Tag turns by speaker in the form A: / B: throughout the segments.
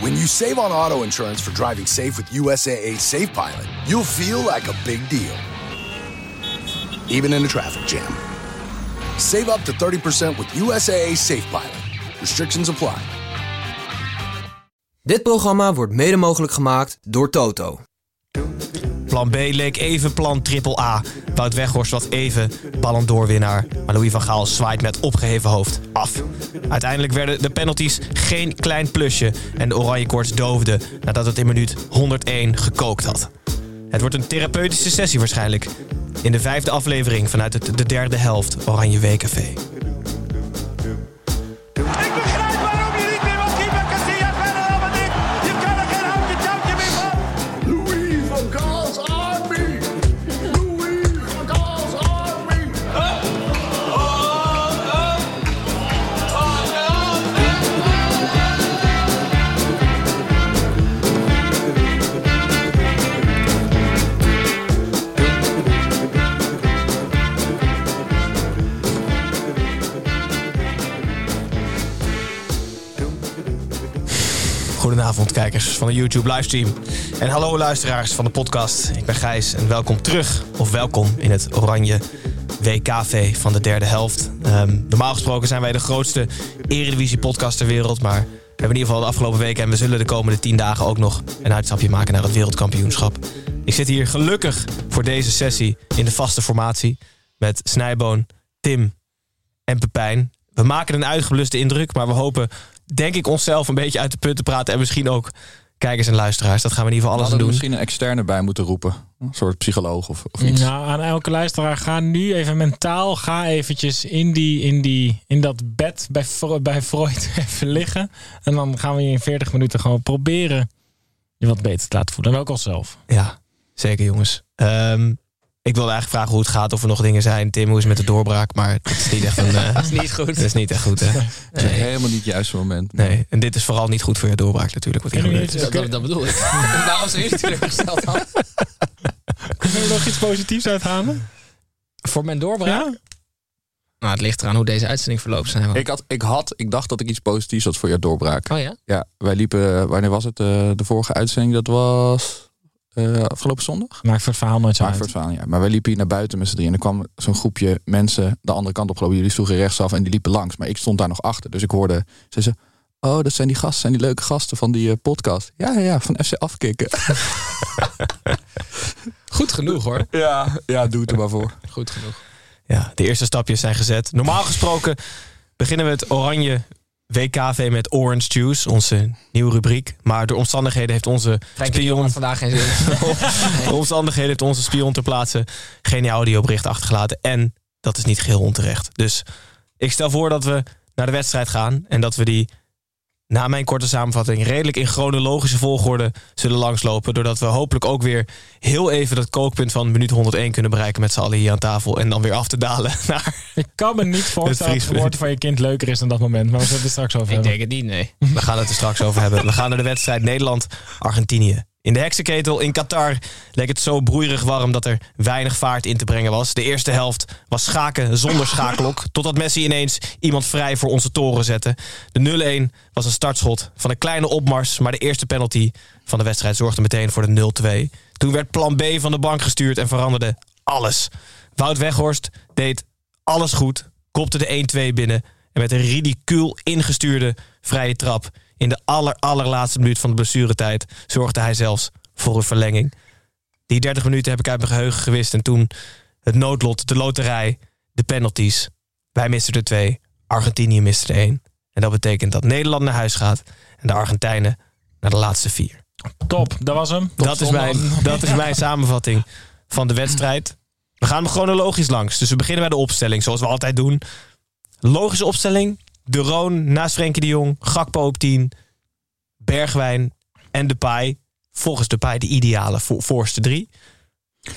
A: When you save on auto insurance for driving safe with USAA Safe Pilot, you'll feel like a big deal. Even in a traffic jam. Save up to 30% with USAA Safe Pilot. Restrictions apply.
B: Dit programma wordt mede mogelijk gemaakt door Toto.
C: Plan B leek even plan triple A. Wout Weghorst was even Ballon d'Or-winnaar. Maar Louis van Gaal zwaait met opgeheven hoofd af. Uiteindelijk werden de penalties geen klein plusje. En de oranje koorts doofde nadat het in minuut 101 gekookt had. Het wordt een therapeutische sessie waarschijnlijk. In de vijfde aflevering vanuit de derde helft Oranje WKV. Goedenavond kijkers van de YouTube livestream. En hallo luisteraars van de podcast. Ik ben Gijs en welkom terug. Of welkom in het oranje WKV van de derde helft. Ehm, normaal gesproken zijn wij de grootste Eredivisie podcast ter wereld. Maar we hebben in ieder geval de afgelopen weken... en we zullen de komende tien dagen ook nog een uitstapje maken naar het wereldkampioenschap. Ik zit hier gelukkig voor deze sessie in de vaste formatie... met Snijboon, Tim en Pepijn. We maken een uitgebluste indruk, maar we hopen, denk ik, onszelf een beetje uit de punten praten. En misschien ook kijkers en luisteraars. Dat gaan we in ieder geval alles aan doen.
D: misschien een externe bij moeten roepen. Een soort psycholoog of, of iets.
E: Nou, aan elke luisteraar, ga nu even mentaal, ga eventjes in, die, in, die, in dat bed bij, bij Freud even liggen. En dan gaan we je in 40 minuten gewoon proberen je wat beter te laten voelen. En ook onszelf.
C: Ja, zeker jongens. Ehm, ik wilde eigenlijk vragen hoe het gaat, of er nog dingen zijn. Tim, hoe is het met de doorbraak? Maar dat is niet echt een... eh,
B: Dat is niet goed.
C: dat is niet echt goed, hè?
D: Helemaal niet het juiste moment.
C: Nee, en dit is vooral niet goed voor je doorbraak natuurlijk. Wat hier gebeurt.
B: Dat, dat, dat bedoel ik. Daarom zijn jullie teleurgesteld dan.
E: Kunnen we nog iets positiefs uithalen?
B: Voor mijn doorbraak?
E: Ja?
B: Nou, het ligt eraan hoe deze uitzending verloopt. Zijn.
D: Ik, had, ik, had, ik dacht dat ik iets positiefs had voor je doorbraak.
B: Oh ja?
D: Ja, wij liepen, wanneer was het? eh, de vorige uitzending, dat was eh, afgelopen zondag?
E: Maakt voor het verhaal nooit zo
D: Maar
E: uit.
D: voor het verhaal, ja. Maar wij liepen hier naar buiten met z'n drieën. En er kwam zo'n groepje mensen de andere kant op gelopen. Jullie sloegen rechtsaf en die liepen langs. Maar ik stond daar nog achter. Dus ik hoorde, ze zei, oh, dat zijn die gasten, zijn die leuke gasten van die eh, podcast. Ja, ja, ja, van FC Afkikken.
B: Goed genoeg hoor.
D: ja, ja, doe het er maar voor.
B: Goed genoeg.
C: Ja, de eerste stapjes zijn gezet. Normaal gesproken beginnen we het oranje WKV met Orange Juice, onze nieuwe rubriek. Maar door omstandigheden heeft onze
B: Frank
C: spion...
B: vandaag geen zin.
C: Door omstandigheden heeft onze spion ter plaatse geen audiobericht achtergelaten. En dat is niet geheel onterecht. Dus ik stel voor dat we naar de wedstrijd gaan. En dat we die na mijn korte samenvatting redelijk in chronologische volgorde zullen langslopen. Doordat we hopelijk ook weer heel even dat kookpunt van minuut 101 kunnen bereiken met z'n allen hier aan tafel. En dan weer af te dalen naar...
E: Ik kan me niet voorstellen dat het geboorte van je kind leuker is dan dat moment. Maar we zullen het er straks over
B: Ik
E: hebben.
B: denk het niet, nee.
C: We gaan het er straks over hebben. We gaan naar de wedstrijd Nederland-Argentinië. In de heksenketel in Qatar leek het zo broeierig warm dat er weinig vaart in te brengen was. De eerste helft was schaken zonder schakelok. Totdat Messi ineens iemand vrij voor onze toren zette. De 0-1 was een startschot van een kleine opmars. Maar de eerste penalty van de wedstrijd zorgde meteen voor de 0-2. Toen werd plan B van de bank gestuurd en veranderde alles. Wout Weghorst deed alles goed. Kopte de 1-2 binnen. En met een ridicuul ingestuurde vrije trap in de aller, allerlaatste minuut van de blessuretijd zorgde hij zelfs voor een verlenging. Die 30 minuten heb ik uit mijn geheugen gewist. En toen het noodlot, de loterij, de penalties. Wij misten er twee, Argentinië miste er één. En dat betekent dat Nederland naar huis gaat en de Argentijnen naar de laatste vier.
E: Top, dat was hem.
C: Dat is, mijn, dat is mijn samenvatting van de wedstrijd. We gaan hem chronologisch langs. Dus we beginnen bij de opstelling, zoals we altijd doen. Logische opstelling, De Roon naast Frenkie de Jong. Gakpo op 10. Bergwijn en Depay. Volgens Depay de ideale voor, voorste drie.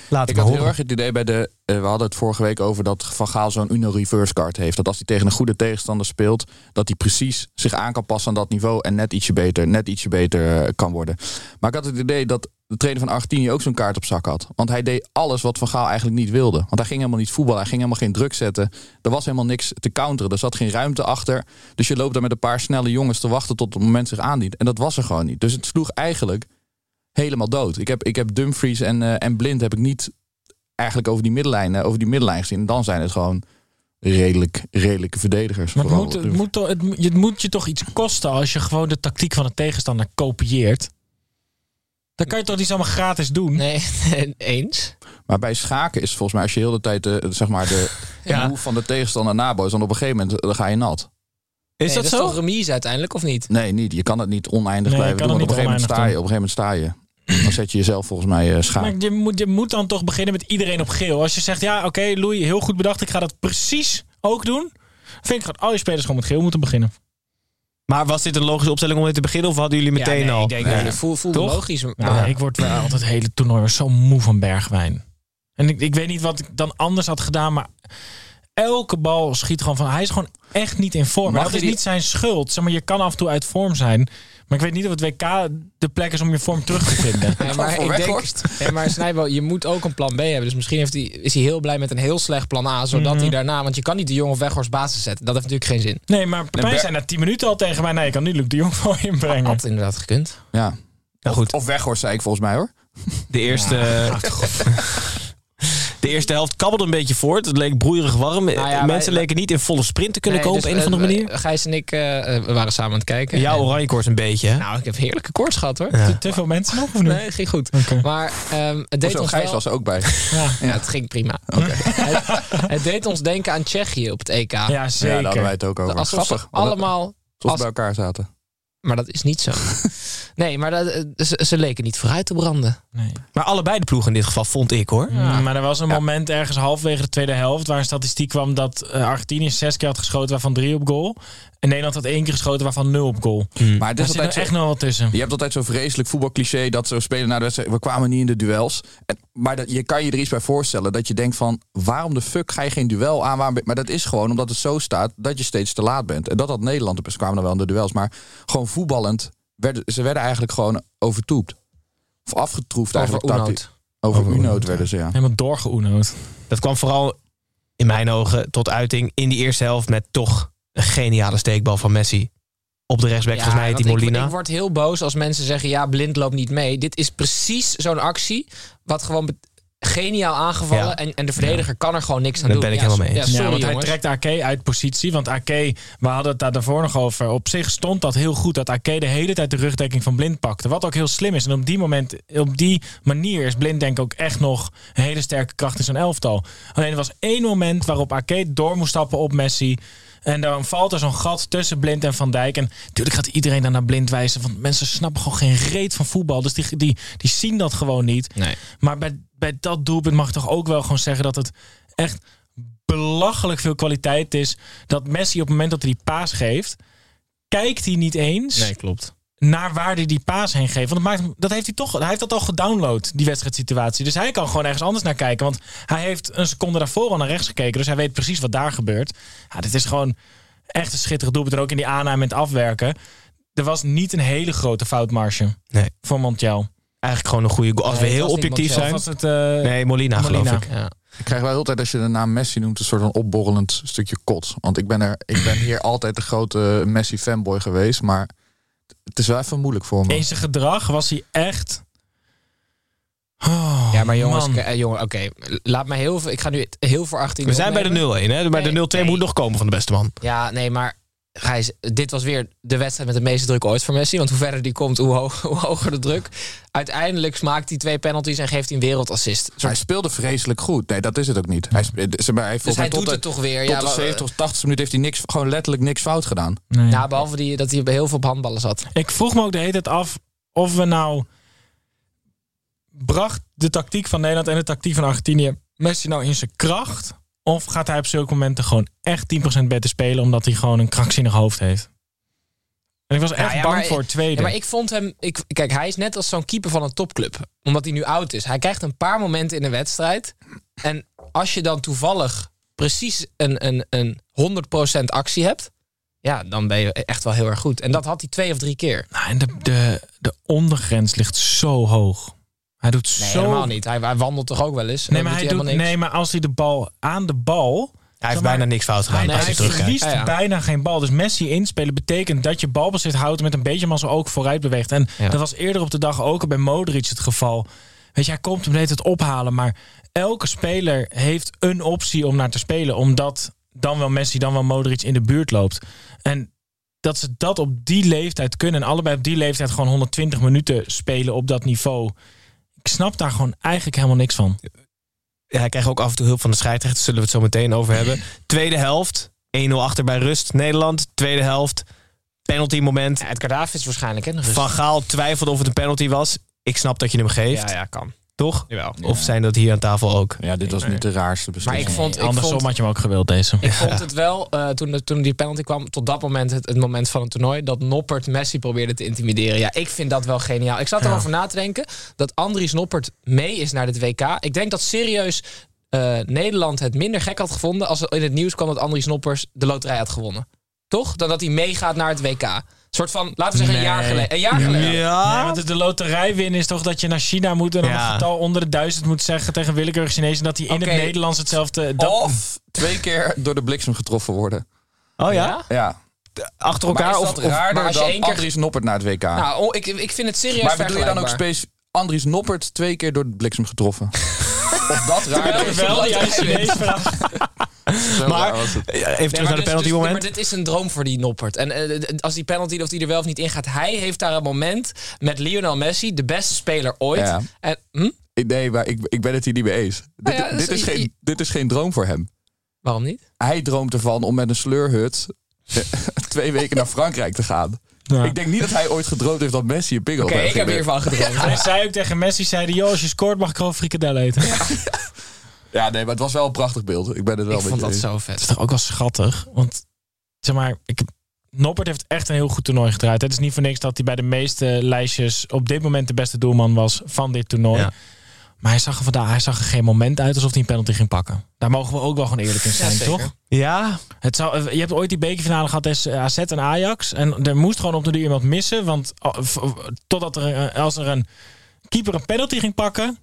C: Laat
D: Ik had
C: horen.
D: heel erg het idee bij de. eh, we hadden het vorige week over dat Van Gaal zo'n Uno reverse card heeft. Dat als hij tegen een goede tegenstander speelt, dat hij precies zich aan kan passen aan dat niveau en net ietsje beter, net ietsje beter eh, kan worden. Maar ik had het idee dat de trainer van Argentinië ook zo'n kaart op zak had. Want hij deed alles wat Van Gaal eigenlijk niet wilde. Want hij ging helemaal niet voetballen, hij ging helemaal geen druk zetten. Er was helemaal niks te counteren. Er zat geen ruimte achter. Dus je loopt daar met een paar snelle jongens te wachten tot het moment zich aandient. En dat was er gewoon niet. Dus het sloeg eigenlijk helemaal dood. Ik heb, ik heb Dumfries en, eh, en Blind heb ik niet eigenlijk over die middenlijn, eh, over die middenlijn gezien. En dan zijn het gewoon redelijk, redelijke verdedigers.
E: Maar het moet, het, moet, toch- het, moet- het moet je toch iets kosten als je gewoon de tactiek van de tegenstander kopieert. Dan kan je toch niet zomaar gratis doen?
B: Nee, eens.
D: Maar bij schaken is het volgens mij als je heel de tijd de, zeg maar de
C: Ja.
D: move van de tegenstander nabootst, dan op een gegeven moment eh, dan ga je nat.
C: Is
B: Nee,
C: dat
B: is
C: zo?
B: toch remise uiteindelijk, of niet?
D: Nee, niet. Je kan het niet oneindig
E: Nee,
D: blijven doen. op een gegeven moment sta je. Op een gegeven moment sta je. Dan zet je jezelf volgens mij eh schaak.
E: Maar je moet, je moet dan toch beginnen met iedereen op geel. Als je zegt, ja, oké, Louis, heel goed bedacht. Ik ga dat precies ook doen. Vind ik dat al je spelers gewoon met geel moeten beginnen.
C: Maar was dit een logische opstelling om mee te beginnen? Of hadden jullie meteen
B: ja, nee,
C: al?
B: Ik denk,
D: Ja.
B: ja. voel, voel
C: Toch?
B: logisch.
E: Ja, Ik word wel altijd het hele toernooi weer zo moe van Bergwijn. En ik, ik weet niet wat ik dan anders had gedaan, maar elke bal schiet gewoon van. Hij is gewoon echt niet in vorm.
D: Mag
E: Maar dat is
D: die-
E: niet zijn schuld. Zeg maar, je kan af en toe uit vorm zijn. Maar ik weet niet of het WK de plek is om je vorm terug te vinden.
B: Nee, maar ik denk, nee, maar Snijbo, je moet ook een plan B hebben. Dus misschien heeft hij, is hij heel blij met een heel slecht plan A. Zodat hij daarna... Want je kan niet de jongen of Weghorst basis zetten. Dat heeft natuurlijk geen zin.
E: Nee, maar Pepijn zei na 10 minuten al tegen mij: nee, ik kan nu Luc de Jong voor je inbrengen.
B: Had inderdaad gekund.
D: Ja.
C: Nou goed,
D: Of Weghorst zei ik volgens mij hoor.
C: de eerste... De eerste helft kabbelde een beetje voort. Het leek broeierig warm.
B: Nou ja,
C: Mensen
B: wij-
C: leken niet in volle sprint te kunnen
B: Nee,
C: komen
B: dus,
C: op een of andere
B: eh,
C: manier.
B: Gijs en ik eh, eh, we waren samen aan het kijken.
C: Jouw
B: En-
C: oranje koorts een beetje, hè?
B: Nou, ik heb heerlijke koorts gehad hoor.
C: Ja.
E: Te, te veel mensen nog of niet?
B: Nee, ging goed. Maar ehm, het deed
D: Zo,
B: ons
D: Gijs
B: wel...
D: was er ook bij.
E: Ja.
B: Ja, het ging prima. Het, het deed ons denken aan Tsjechië op het EK.
E: ja,
D: Ja, daar
E: zeker.
D: hadden wij het ook over.
B: Alsof
D: Grappig.
B: allemaal...
D: Alsof we
B: als-
D: bij elkaar zaten.
B: Maar dat is niet zo. Nee, maar dat, eh, ze, ze leken niet vooruit te branden.
E: Nee.
C: Maar allebei de ploegen in dit geval, vond ik hoor.
E: Maar er was een moment ergens halverwege de tweede helft waar een statistiek kwam dat eh, Argentinië zes keer had geschoten waarvan drie op goal. En Nederland had één keer geschoten waarvan nul op goal.
D: Maar het
E: Daar
D: is
E: zit
D: altijd
E: er
D: zo,
E: echt nog wel tussen.
D: Je hebt altijd zo'n vreselijk voetbalcliché dat zo spelen na de wedstrijd. We kwamen niet in de duels. En, maar dat, je kan je er iets bij voorstellen dat je denkt van waarom de fuck ga je geen duel aan? Waarom maar dat is gewoon omdat het zo staat dat je steeds te laat bent. En dat had Nederland. Ze kwamen dan wel in de duels, maar gewoon voetballend. Werden, ze werden eigenlijk gewoon overtoept. Of afgetroefd
B: Over
D: eigenlijk. tactisch. Over
E: Over
D: Unoot werden ze, ja.
E: Helemaal doorgeoenoot.
C: Dat kwam vooral in mijn ogen tot uiting in die eerste helft met toch een geniale steekbal van Messi. Op de rechtsback, volgens mij heet die
B: ik-
C: Molina.
B: Ik, word heel boos als mensen zeggen, ja, blind loopt niet mee. Dit is precies zo'n actie wat gewoon geniaal aangevallen.
C: Ja.
B: En, en de verdediger kan er gewoon niks aan
C: Daar
B: doen.
C: ben ik
B: Ja,
C: helemaal mee
B: Ja,
C: eens.
B: sorry,
E: ja, want
B: jongens.
E: hij trekt Ake uit positie. Want Ake, we hadden het daar daarvoor nog over. Op zich stond dat heel goed dat Ake de hele tijd de rugdekking van Blind pakte. Wat ook heel slim is. En op die, moment, op die manier is Blind denk ik ook echt nog een hele sterke kracht in zijn elftal. Alleen er was één moment waarop Ake door moest stappen op Messi. En dan valt er zo'n gat tussen Blind en Van Dijk. En natuurlijk gaat iedereen dan naar Blind wijzen. Want mensen snappen gewoon geen reet van voetbal. Dus die, die, die zien dat gewoon niet.
B: Nee.
E: Maar bij, bij dat doelpunt mag ik toch ook wel gewoon zeggen dat het echt belachelijk veel kwaliteit is. Dat Messi op het moment dat hij die paas geeft, kijkt hij niet eens
B: Nee, klopt.
E: Naar waar hij die paas heen geeft. Want dat, maakt, dat heeft hij toch, hij heeft dat al gedownload, die wedstrijdsituatie. Dus hij kan gewoon ergens anders naar kijken. Want hij heeft een seconde daarvoor al naar rechts gekeken. Dus hij weet precies wat daar gebeurt. Ja, dit is gewoon echt een schitterend doelpunt. En ook in die aanname en het afwerken. Er was niet een hele grote foutmarge
C: Nee.
E: voor Montiel.
C: Eigenlijk gewoon een goede goal. Als
B: Nee,
C: we heel objectief
B: Montiel,
C: zijn.
E: Was het, eh,
C: Nee, Molina,
E: Molina.
C: geloof ik.
B: Ja.
D: Ik krijg wel altijd als je de naam Messi noemt een soort van opborrelend stukje kot. Want ik ben, er, ik ben hier altijd de grote Messi fanboy geweest. Maar het is wel even moeilijk voor me.
E: In zijn gedrag was hij echt. Oh,
B: Ja, maar jongens, eh, jongen, oké. Laat mij heel veel. Ik ga nu heel voor 18.
C: We zijn bij de 0-1, hè? Bij de
B: Nee,
C: 0-2
B: nee.
C: moet nog komen van de beste man.
B: Ja, nee, maar Gijs, dit was weer de wedstrijd met de meeste druk ooit voor Messi. Want hoe verder die komt, hoe, ho- hoe hoger de druk. Uiteindelijk smaakt hij twee penalties en geeft hij een wereldassist.
D: Hij speelde vreselijk goed. Nee, dat is het ook niet. Hij, ze- maar hij,
B: Dus hij doet het toch weer.
D: Tot
B: Ja,
D: de
B: wa-
D: 70 of 80 minuten heeft hij niks, gewoon letterlijk niks fout gedaan.
E: Nee.
B: ja, behalve die, dat hij heel veel op handballen zat.
E: Ik vroeg me ook de hele tijd af of we nou. bracht de tactiek van Nederland en de tactiek van Argentinië Messi nou in zijn kracht? Of gaat hij op zulke momenten gewoon echt 10% beter spelen... omdat hij gewoon een krankzinnig hoofd heeft? En ik was echt
B: Ja, ja,
E: bang
B: maar-
E: voor het tweede.
B: Ja, maar ik vond hem. Ik, kijk, hij is net als zo'n keeper van een topclub. Omdat hij nu oud is. Hij krijgt een paar momenten in een wedstrijd. En als je dan toevallig precies een, een, een 100% actie hebt. Ja, dan ben je echt wel heel erg goed. En dat had hij twee of drie keer.
E: Nou, en de, de, de ondergrens ligt zo hoog. Hij doet
B: Nee,
E: zo...
B: helemaal niet. Hij, hij wandelt toch ook wel eens.
E: Nee, maar, hij
B: doet niks.
E: nee, maar als hij de bal aan de bal...
C: Hij heeft
E: maar,
C: bijna niks fout gedaan.
E: Hij,
C: als
E: hij
C: terugkijkt.
E: verliest
B: Ja, ja.
E: bijna geen bal. Dus Messi inspelen betekent dat je balbezit houdt met een beetje mazzel ook vooruit beweegt. En
B: Ja.
E: dat was eerder op de dag ook bij Modric het geval. Weet je, hij komt hem hele tijd ophalen. Maar elke speler heeft een optie om naar te spelen. Omdat dan wel Messi, dan wel Modric in de buurt loopt. En dat ze dat op die leeftijd kunnen. En allebei op die leeftijd gewoon 120 minuten spelen op dat niveau. Ik snap daar gewoon eigenlijk helemaal niks van.
C: Ja, hij krijgt ook af en toe hulp van de scheidsrechter. Zullen we het zo meteen over hebben. Tweede helft. 1-0 achter bij rust. Nederland. Tweede helft. Penalty moment.
B: Ja, Edgar Davids waarschijnlijk. Hè.
C: Van Gaal twijfelde of het een penalty was. Ik snap dat je hem geeft.
B: ja, ja, kan.
C: Toch?
B: Jawel.
C: Of zijn dat hier aan tafel ook?
D: Ja, dit was niet de raarste
B: Maar
D: beslissing.
B: ik vond, ik
E: Andersom
B: vond,
E: had je hem ook gewild, deze.
B: ik vond het wel, eh, toen, toen die penalty kwam, tot dat moment het, het moment van het toernooi, dat Noppert Messi probeerde te intimideren. Ja, ik vind dat wel geniaal. Ik zat
E: Ja.
B: erover na te denken dat Andries Noppert mee is naar dit WK. Ik denk dat serieus eh, Nederland het minder gek had gevonden als er in het nieuws kwam dat Andries Noppers de loterij had gewonnen. Toch? Dan dat hij meegaat naar het WK. Een soort van, laten we zeggen, een jaar geleden. Een jaar geleden.
C: Ja.
E: Nee, want de loterij winnen is toch dat je naar China moet en dan
C: Ja.
E: een getal onder de duizend moet zeggen tegen willekeurig Chinees en dat hij in het Nederlands hetzelfde. Dat,
D: Of twee keer door de bliksem getroffen worden.
C: Oh ja?
D: Ja.
C: Achter
D: Maar
C: elkaar?
D: is
C: Of,
D: dat
C: of,
D: raarder
B: maar als je
D: dan
B: één keer-
D: Andries Noppert naar het WK?
B: Nou, oh, ik, ik vind het serieus
D: maar bedoel je dan ook specifiek Andries Noppert twee keer door de bliksem getroffen? of dat raar is?
E: wel die Chinees vraag.
D: Zo
C: Maar- even terug naar de
B: dus-
C: penalty
B: dus-
C: moment.
B: maar dit is een droom voor die Noppert. En eh, als die penalty of die er wel of niet ingaat, hij heeft daar een moment met Lionel Messi, de beste speler ooit.
D: Ja.
B: En, hm?
D: Nee, maar ik, ik ben het hier niet mee eens. Dit,
B: ja,
D: dit,
B: dus
D: is
B: je-
D: geen, dit is geen droom voor hem.
B: Waarom niet?
D: Hij droomt ervan om met een sleurhut twee weken naar Frankrijk te gaan.
E: Ja.
D: Ik denk niet dat hij ooit gedroomd heeft dat Messi een pingel
B: Oké, ik heb hiervan gedroomd.
E: Hij zei ook tegen Messi, zei hij, joh, als je scoort mag ik gewoon frikadellen eten.
D: Ja, nee, maar het was wel een prachtig beeld. Ik ben het wel
B: Ik
D: met
B: vond
D: je
B: dat zo
E: Dat
B: vet.
E: is toch ook wel schattig? Want, zeg maar, ik, Noppert heeft echt een heel goed toernooi gedraaid. Het is niet voor niks dat hij bij de meeste lijstjes op dit moment de beste doelman was van dit toernooi.
C: Ja.
E: Maar hij zag, er vandaag, hij zag er geen moment uit alsof hij een penalty ging pakken. Daar mogen we ook wel gewoon eerlijk in zijn, toch?
C: Ja,
E: Het zou, je hebt ooit die bekerfinale gehad tussen AZ en Ajax. En er moest gewoon op de duur iemand missen. Want oh, totdat er, als er een keeper een penalty ging pakken...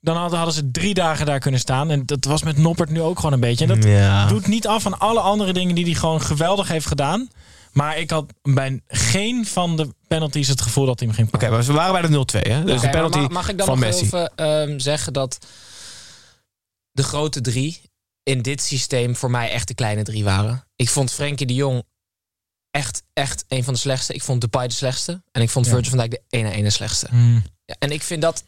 E: dan hadden, ze drie dagen daar kunnen staan. En dat was met Noppert nu ook gewoon een beetje. En dat
C: Ja.
E: doet niet af van alle andere dingen die hij gewoon geweldig heeft gedaan. Maar ik had bij geen van de penalties het gevoel dat hij hem ging
C: Oké,
E: pakken.
C: maar we waren bij de 0-2, hè? Dus
B: Oké,
C: de penalty
B: ma- mag ik dan
C: van
B: nog
C: Messi.
B: even ehm, zeggen dat de grote drie in dit systeem voor mij echt de kleine drie waren? Ik vond Frenkie de Jong echt, echt een van de slechtste. Ik vond Depay de slechtste. En ik vond
E: Ja.
B: Virgil van Dijk de ene ene slechtste.
E: Hmm.
B: Ja, en ik vind dat.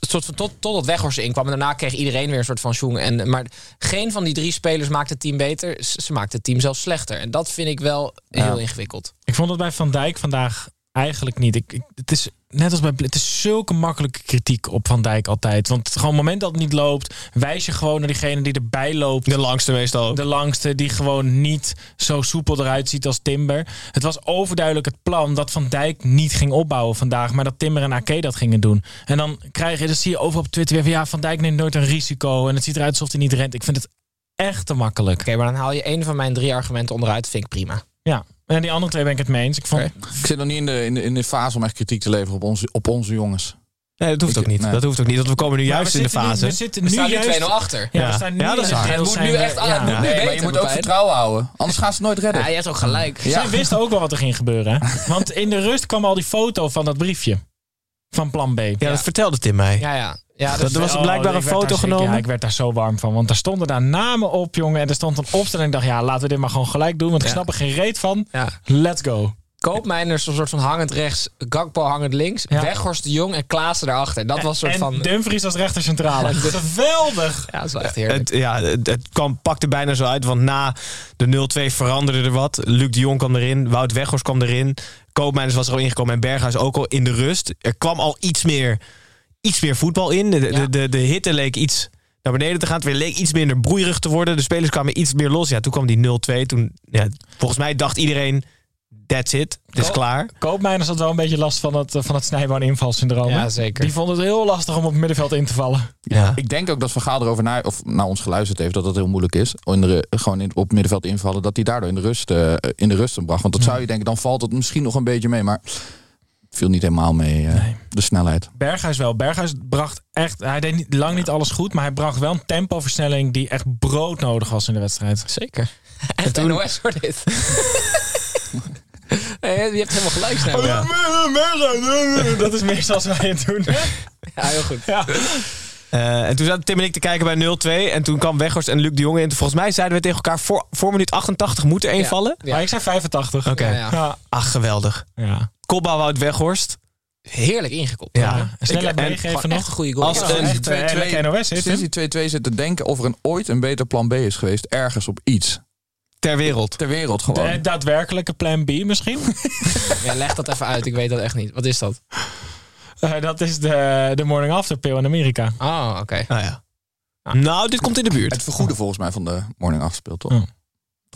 B: Van tot, totdat Weghorst inkwam. En daarna kreeg iedereen weer een soort van schoen. En, maar geen van die drie spelers maakte het team beter. Ze ze maakte het team zelfs slechter. En dat vind ik wel heel ingewikkeld.
E: Ik vond het bij Van Dijk vandaag eigenlijk niet. Ik, ik- het is net als bij het is zulke makkelijke kritiek op Van Dijk altijd. Want gewoon het moment dat het niet loopt, wijs je gewoon naar diegene die erbij loopt.
C: De langste meestal.
E: De langste die gewoon niet zo soepel eruit ziet als Timber. Het was overduidelijk het plan dat Van Dijk niet ging opbouwen vandaag, maar dat Timber en Ake dat gingen doen. En dan krijg je, dat zie je over op Twitter weer van ja, Van Dijk neemt nooit een risico en het ziet eruit alsof hij niet rent. Ik vind het echt te makkelijk.
B: Oké, maar dan haal je een van mijn drie argumenten onderuit. Vind ik prima.
E: Ja. En die andere twee ben ik het mee eens. Ik vond.
D: Ik zit nog niet in de, in, de, in de fase om echt kritiek te leveren op onze, op onze jongens.
C: Nee, dat hoeft
D: Ik-
C: ook niet.
D: nee.
C: Dat hoeft ook niet, want we komen nu
E: Maar
C: juist
E: we
C: in de
E: nu-
C: fase.
E: we zitten
B: We
E: nu
B: staan nu
E: juist
B: 2-0 achter.
E: Ja,
C: Ja.
E: we staan nu
C: Ja, dat is
E: het
C: waar.
E: deel
B: Het moet nu
E: we-
B: echt aan.
E: ja.
B: Het moet nu
D: Nee, maar je moet ook vertrouwen houden. Anders gaan ze het nooit redden.
B: Ja, je hebt ook gelijk.
D: Ja.
E: Zij wisten ook wel wat er ging gebeuren. Hè? Want in de rust kwam al die foto van dat briefje. Van plan B.
C: Ja, dat vertelde Tim mij.
B: Ja, ja. Ja
C: Dat
B: is-
C: was
E: Oh,
C: blijkbaar een foto genomen.
E: Ja, ik werd daar zo warm van. Want daar stonden daar namen op, jongen. En er stond een opstelling. Ik dacht, ja, laten we dit maar gewoon gelijk doen. Want ik
B: Ja.
E: snap er geen reet van.
B: Ja.
E: Let's go.
B: Koopmijners een soort van hangend rechts, Gakpo hangend links,
E: Ja.
B: Weghorst de Jong en Klaassen daarachter. Dat was een soort
E: en
B: van...
E: Dumfries als rechtercentrale. Geweldig.
B: Ja, dat is wel echt heerlijk.
C: Het, ja, het, het kwam, pakte bijna zo uit, want na de 0-2 veranderde er wat. Luc de Jong kwam erin, Wout Weghorst kwam erin. Koopmeiners was er al ingekomen en Berghuis ook al in de rust. Er kwam al iets meer, iets meer voetbal in. De,
B: Ja.
C: de, de, de hitte leek iets naar beneden te gaan. Het weer leek iets minder broeierig te worden. De spelers kwamen iets meer los. Ja, toen kwam die 0-2. Toen, ja, volgens mij dacht iedereen, that's it. Het is
E: Ko-
C: klaar.
E: Koopmijners had wel een beetje last van het, eh, van het snijboon invalsyndroom.
B: Ja, zeker.
E: Die vond het heel lastig om op het middenveld in te vallen.
C: Ja.
D: Ik denk ook dat Van Gaal erover naar, of naar ons geluisterd heeft dat het heel moeilijk is. In de, gewoon in, op het middenveld invallen. Dat hij daardoor in de rust, eh, in de rust bracht. Want dat zou je denken, dan valt het misschien nog een beetje mee. Maar viel niet helemaal mee, eh,
E: Nee.
D: de snelheid.
E: Berghuis wel. Berghuis bracht echt... Hij deed niet, lang niet alles goed, maar hij bracht wel een tempoversnelling die echt broodnodig was in de wedstrijd.
B: Zeker. En toen NOS voor dit. nee, je hebt helemaal gelijk snel. Ja,
E: Dat is meer zoals wij het doen.
B: heel goed.
E: Ja.
C: Eh, en toen zaten Tim en ik te kijken bij 0-2. En toen kwam Weghorst en Luc de Jonge in. Volgens mij zeiden we tegen elkaar, voor, voor minuut 88 moet er één
B: Ja.
C: vallen.
B: Ja.
E: Maar ik zei 85.
C: Oké.
B: Ja.
C: Ach, geweldig.
E: ja.
C: Kopbal Wout Weghorst.
B: Heerlijk ingekopt.
C: Ja.
E: En meegeven nog.
B: echt een goede goal.
C: Als een-
E: echt eh,
D: 2-2
E: lekker NOS, hè,
D: Sinds die 2-2 zit te denken of er een, ooit een beter plan B is geweest. Ergens op iets.
C: Ter wereld.
D: Ter wereld
E: De
D: gewoon.
E: daadwerkelijke plan B misschien?
B: Ja, leg dat even uit. Ik weet dat echt niet. Wat is dat?
E: Eh, dat is de, de morning after pill in Amerika.
B: Oh, oké.
C: Ah, ja. Nou, dit komt in de buurt.
D: Het vergoeden volgens mij van de morning afspeelt toch?
E: Ja.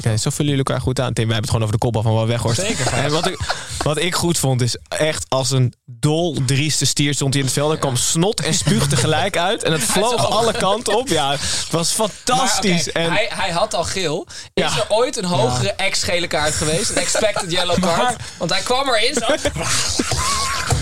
C: Oké, zo vullen jullie elkaar goed aan. Tim, wij hebben het gewoon over de kopbal van Wout Weghorst.
B: Zeker.
C: En wat ik, wat ik goed vond is echt als een dol drieste stier stond hij in het veld. Er kwam snot en spuug tegelijk uit. En het vloog alle kanten op. Ja, het was fantastisch.
B: Maar,
C: en,
B: hij, hij had al geel. Is
C: Ja.
B: er ooit een hogere ex-gele kaart geweest? Een expected yellow card?
E: Maar-
B: Want hij kwam erin zo.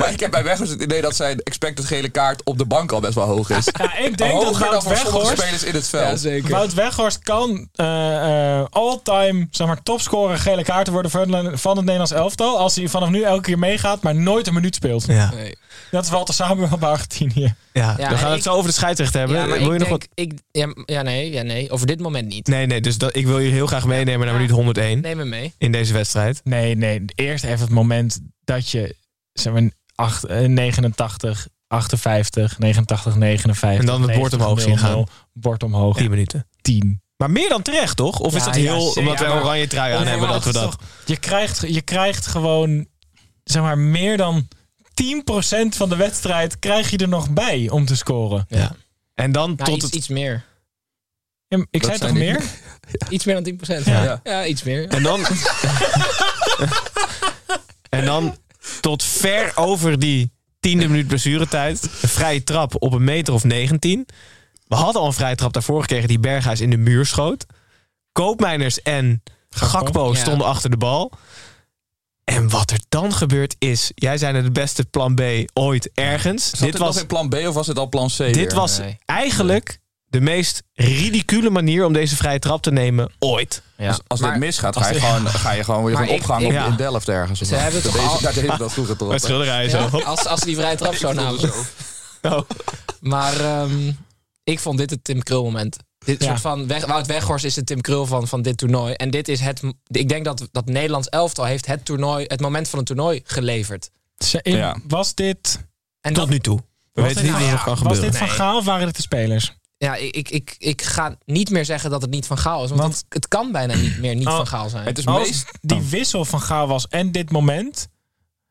D: Maar ik heb bij Weghorst het idee dat zijn expected gele kaart op de bank al best wel hoog is.
E: Ja, ik denk dat
D: Hoger dan
E: Wout Weghorst...
D: spelers in het veld.
B: Ja, zeker.
E: Wout Weghorst kan eh, eh, all-time zeg maar, topscorer gele kaarten worden van, van het Nederlands elftal. Als hij vanaf nu elke keer meegaat, maar nooit een minuut speelt.
C: ja,
B: Nee.
E: Dat is Walter Samuel bij Argentinië.
C: ja,
B: Ja,
C: we gaan
B: ik-
C: het zo over de scheidsrechter hebben.
B: Ja,
C: wil je
B: ik
C: nog
B: denk,
C: wat?
B: ik, ja, ja, nee, ja, nee, over dit moment niet.
C: Nee, nee, dus dat, ik wil je heel graag meenemen naar minuut 101
B: Neem me mee.
C: in deze wedstrijd.
E: Nee, nee. Eerst even het moment dat je zeg maar, acht, eh, 89, 58, 89, 59.
C: En dan het bord
E: 90,
C: omhoog zien
E: 00, Bord omhoog.
C: 10 minuten.
E: 10.
C: Maar meer dan terecht, toch? Of is
E: Ja,
C: dat
E: ja,
C: heel,
E: zeker.
C: omdat we
E: Ja, maar-
C: oranje trui aan hebben, dat we
E: is
C: dat...
E: je, krijgt, je krijgt gewoon zeg maar, meer dan 10% van de wedstrijd krijg je er nog bij om te scoren.
B: Ja.
C: En dan tot
B: iets,
C: het...
B: iets meer.
E: Ja, Ik zei toch meer?
B: Iets meer dan 10%.
E: Ja.
B: Ja, ja iets meer.
C: En dan... en dan tot ver over die tiende minuut blessuretijd. Een vrije trap op een meter of 19. We hadden al een vrije trap daarvoor gekregen die Berghuis in de muur schoot. Koopmeiners en Gakpo
B: Ja.
C: stonden achter de bal. En wat er dan gebeurt is... Jij zei het beste plan B ooit ergens.
D: Zat
C: dit
D: dit
C: was,
D: nog in plan B of was het al plan C?
C: dit
D: weer?
C: was
B: Nee.
C: eigenlijk de meest ridicule manier om deze vrije trap te nemen ooit.
B: Ja.
D: Als, als
B: Maar
D: dit misgaat, ga je,
E: dit-
D: gewoon, ga je gewoon weer
B: Maar
D: gewoon
B: ik-
D: opgaan
B: ik-
D: op,
C: ja.
D: in Delft ergens. of
B: Ze
D: zo.
B: hebben toch
D: deze-
B: al-
D: Daar deden we dat vroeger toch.
C: Met
D: hè?
C: schilderijen
B: Ja,
C: zo.
B: als, als ze die vrije trap zo namen.
C: Oh.
B: Maar ehm, ik vond dit het Tim Krul moment. Dit
E: Ja.
B: soort van weg, Wout Weghorst is de Tim Krul van, van dit toernooi. En dit is het. Ik denk dat dat Nederlands elftal heeft het toernooi, het moment van het toernooi geleverd.
E: Ze- in-
D: Ja.
E: Was dit,
B: En
C: Tot
B: dat,
C: nu toe. We
E: was
C: weten
E: dit,
C: niet wat er kan
E: was
C: gebeuren.
E: dit van Gaal of waren dit de spelers?
B: Ja, ik, ik, ik, ik ga niet meer zeggen dat het niet van Gaal is. Want,
E: Want-
B: het, het kan bijna niet meer niet
E: Oh,
B: van Gaal zijn.
D: Het is
E: Als
D: meest...
E: die wissel van Gaal was en dit moment,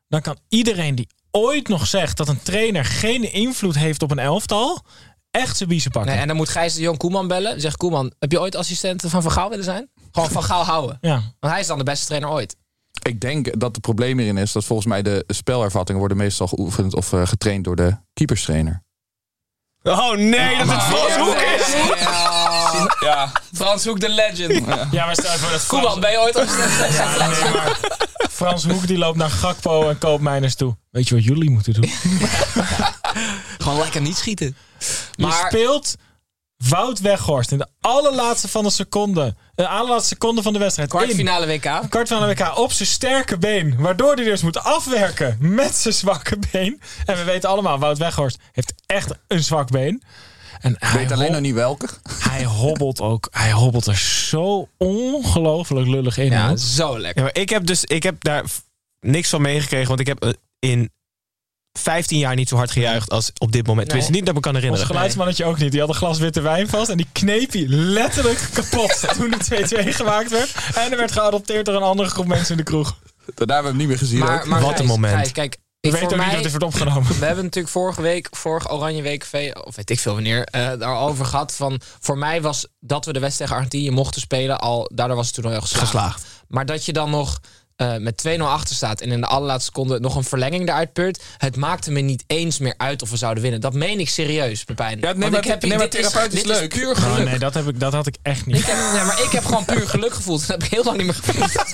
E: dan kan iedereen die ooit nog zegt dat een trainer geen invloed heeft op een elftal, echt zijn biezen pakken.
B: Nee, en dan moet Gijs de Jong Koeman bellen. Zegt Koeman, heb je ooit assistent van Van Gaal willen zijn? Gewoon Van Gaal houden.
E: ja.
B: Want hij is dan de beste trainer ooit.
D: Ik denk dat het probleem hierin is dat volgens mij de spelervattingen worden meestal geoefend of eh, getraind door de keeperstrainer.
C: Oh nee, dat het Frans Hoek is!
D: Ja,
B: Frans Hoek, de legend.
E: ja, maar stel je voor dat
B: Koeman,
E: Frans,
B: ben je ooit assistent?
E: Ja, nee, maar Frans Hoek die loopt naar Gakpo en Koopmeiners toe. Weet je wat jullie moeten doen?
B: Gewoon lekker niet schieten.
E: Je
B: Maar
E: speelt Wout Weghorst in de allerlaatste van de seconde. De allerlaatste seconde van de wedstrijd.
B: kwartfinale WK.
E: In, kwart van de WK op zijn sterke been. Waardoor hij dus moet afwerken met zijn zwakke been. En we weten allemaal, Wout Weghorst heeft echt een zwak been. En hij,
D: weet alleen nog niet welke.
E: hij hobbelt ook. Hij hobbelt er zo ongelooflijk lullig in.
B: Ja, zo
C: Ja,
B: lekker.
C: maar ik heb dus ik heb daar niks van meegekregen, want ik heb eh, in 15 jaar niet zo hard gejuicht als op dit moment. Tenminste, niet dat ik me kan
E: Ons
C: herinneren.
E: geluidsmannetje ook niet. Die had een glas witte wijn vast. En die kneep hij letterlijk kapot. toen die 2-2 gemaakt werd. En er werd geadopteerd door een andere groep mensen in de kroeg.
D: Daarna hebben we hem niet meer gezien.
B: Maar,
D: ook.
B: maar
C: Wat een moment.
B: Gijs, kijk,
E: We
B: voor
E: weten ook niet dat dit wordt opgenomen.
B: We hebben natuurlijk vorige week, vorige Oranje Week, V, of weet ik veel wanneer, eh daarover gehad. Van, voor mij was dat we de wedstrijd tegen Argentinië mochten spelen, al, daardoor was het toen al heel geslaagd.
C: Geslaagd.
B: Maar dat je dan nog eh, met 2-0 achter staat en in de allerlaatste seconde nog een verlenging eruit peurt. Het maakte me niet eens meer uit of we zouden winnen. Dat meen ik serieus, Pepijn.
D: Ja, nee, maar-
B: ik heb,
D: nee, maar
B: dit is,
D: therapeutisch
B: dit is
D: leuk.
B: puur
E: Oh, nee, dat, heb ik, dat had ik echt niet.
B: Ik heb, maar ik heb gewoon puur geluk gevoeld. Dat heb ik heel lang niet meer gevoeld.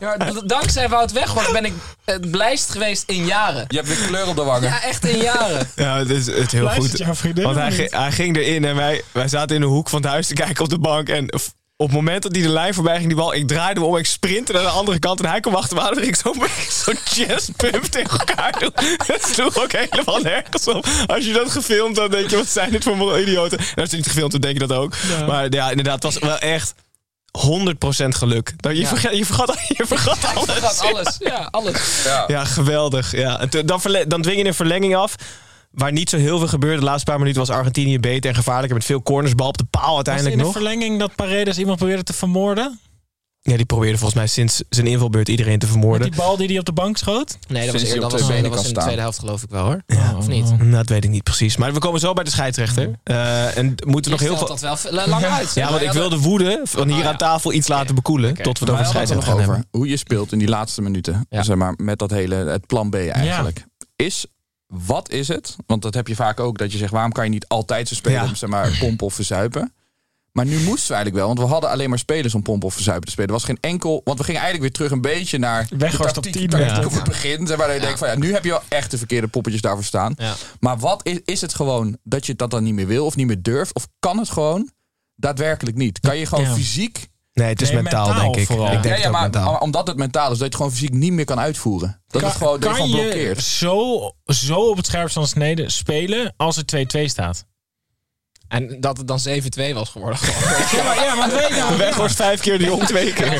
B: Ja, dankzij Wout Weghorst ben ik het blijst geweest in jaren.
D: Je hebt weer kleur op de wangen.
B: Ja, echt in jaren.
C: Ja, het is, het heel
E: Luistert
C: goed.
E: jouw vriendin
C: Want hij, hij ging erin en wij, wij zaten in de hoek van het huis te kijken op de bank. En op het moment dat hij de lijn voorbij ging, die bal, ik draaide me om, ik sprintte naar de andere kant. En hij kwam achter me aan en ik zo zo'n chest pump tegen elkaar doen. Het sloeg ook helemaal nergens op. Als je dat gefilmd had, denk je, wat zijn dit voor idioten? En als je niet gefilmd hebt, denk je dat ook. Maar ja, inderdaad, het was wel echt 100% geluk. Dat je,
B: Ja.
C: vergat, je, vergat, je vergat alles.
B: Dat alles. Ja, alles.
C: Ja, geweldig. Ja. En dan, dan dwing je een verlenging af. Waar niet zo heel veel gebeurde. De laatste paar minuten was Argentinië beter en gevaarlijker. Met veel corners, bal op de paal
E: Was
C: uiteindelijk
E: in de
C: nog.
E: verlenging dat Paredes iemand probeerde te vermoorden?
C: Ja, die probeerde volgens mij sinds zijn invalbeurt iedereen te
E: Met
C: vermoorden.
E: die bal die hij op de bank schoot?
B: Nee, dat was,
D: Sinds
B: dat
D: twee
B: was,
D: benen
B: dat was in de tweede helft geloof ik wel hoor.
E: Ja,
B: of niet?
C: Nou, dat weet ik niet precies. Maar we komen zo bij de scheidsrechter. Eh, en moeten nog heel veel...
B: dat wel lang uit.
C: Ja, want ik wil de woede van hier
B: Oh, ja.
C: aan tafel iets laten bekoelen. Tot we over
D: hadden het
C: scheidsrechter
D: er
C: gaan
D: nog
C: hebben.
D: over hoe je speelt in die laatste minuten.
B: Ja.
D: Zeg maar, met dat hele, het plan B eigenlijk. Is, wat is het? Want dat heb je vaak ook, dat je zegt, waarom kan je niet altijd zo spelen
C: Ja.
D: om zeg maar, pompen of verzuipen? Maar nu moesten we eigenlijk wel, want we hadden alleen maar spelers om pompen of verzuipen te spelen. Er was geen enkel, want we gingen eigenlijk weer terug een beetje naar de
E: op
D: tactiek,
E: 10,
D: tactiek
E: ja.
D: op het begin. Dat je denkt van ja, nu heb je wel echt de verkeerde poppetjes daarvoor staan.
B: Ja.
D: Maar wat is, is het gewoon dat je dat dan niet meer wil of niet meer durft? Of kan het gewoon daadwerkelijk niet? Kan je gewoon
E: Ja.
D: fysiek
C: Nee, het is
E: Nee,
C: mentaal,
E: mentaal
C: denk ik.
E: vooral.
C: Ik denk
D: ja,
C: het
D: ja,
C: ook
D: maar
C: mentaal.
D: omdat het mentaal is, dat je het gewoon fysiek niet meer kan uitvoeren. Dat
E: Kan-
D: het gewoon, dat je
E: kan
D: gewoon
E: je
D: blokkeert.
E: zo, zo op het scherpst van de snede spelen als er 2-2 staat?
B: En dat het dan 7-2 was geworden.
E: Ja, maar, ja, maar weet nou,
C: Weghorst vijf keer de jong twee keer.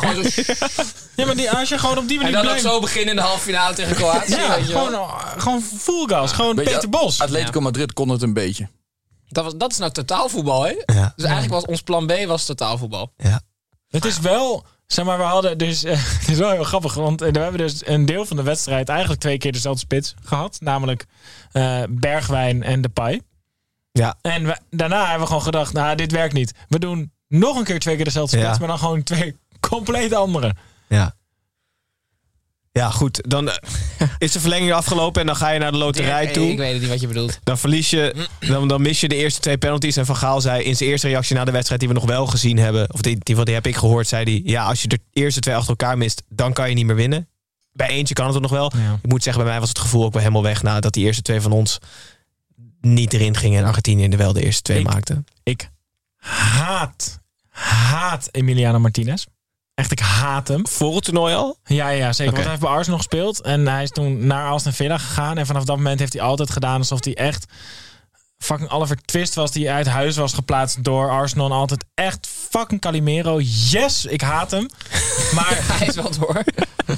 E: ja, maar die, als je gewoon op die
B: En
E: manier
B: dan ook
E: blijft...
B: zo beginnen in de halve finale tegen Kroatië.
E: Ja,
B: weet je wel.
E: gewoon, uh, gewoon full gas. Gewoon Peter Bos.
D: Atletico Madrid kon het een beetje.
B: Dat, was, dat is nou totaalvoetbal, hè?
C: Ja.
B: Dus eigenlijk was ons plan B was totaalvoetbal.
C: Ja.
E: Het is wel, zeg maar, we hadden dus, eh, het is wel heel grappig, want eh, we hebben dus een deel van de wedstrijd eigenlijk twee keer dezelfde spits gehad, namelijk eh, Bergwijn en Depay.
C: Ja.
E: En we, daarna hebben we gewoon gedacht, nou, dit werkt niet. We doen nog een keer twee keer dezelfde spits,
C: Ja.
E: maar dan gewoon twee compleet andere.
C: Ja. Ja, goed. Dan eh, is de verlenging afgelopen en dan ga je naar de loterij toe.
B: ik weet het niet wat je bedoelt.
C: Dan verlies je, dan, dan mis je de eerste twee penalties. En Van Gaal zei in zijn eerste reactie na de wedstrijd die we nog wel gezien hebben, of die, die, die heb ik gehoord, zei hij: Ja, als je de eerste twee achter elkaar mist, dan kan je niet meer winnen. Bij eentje kan het er nog wel.
E: Ja.
C: Ik moet zeggen, bij mij was het gevoel ook wel helemaal weg nadat die eerste twee van ons niet erin gingen en Argentinië er wel de eerste twee
E: Ik-
C: maakte.
E: Ik haat, haat Emiliano Martinez. Echt, ik haat hem.
C: Voor het toernooi al?
E: Ja, ja zeker. Want hij heeft bij Arsenal gespeeld. En hij is toen naar Aston Villa gegaan. En vanaf dat moment heeft hij altijd gedaan alsof hij echt fucking Oliver Twist was. Die uit huis was geplaatst door Arsenal. En altijd echt fucking Calimero. Yes, ik haat hem. Maar
B: Hij is wel door.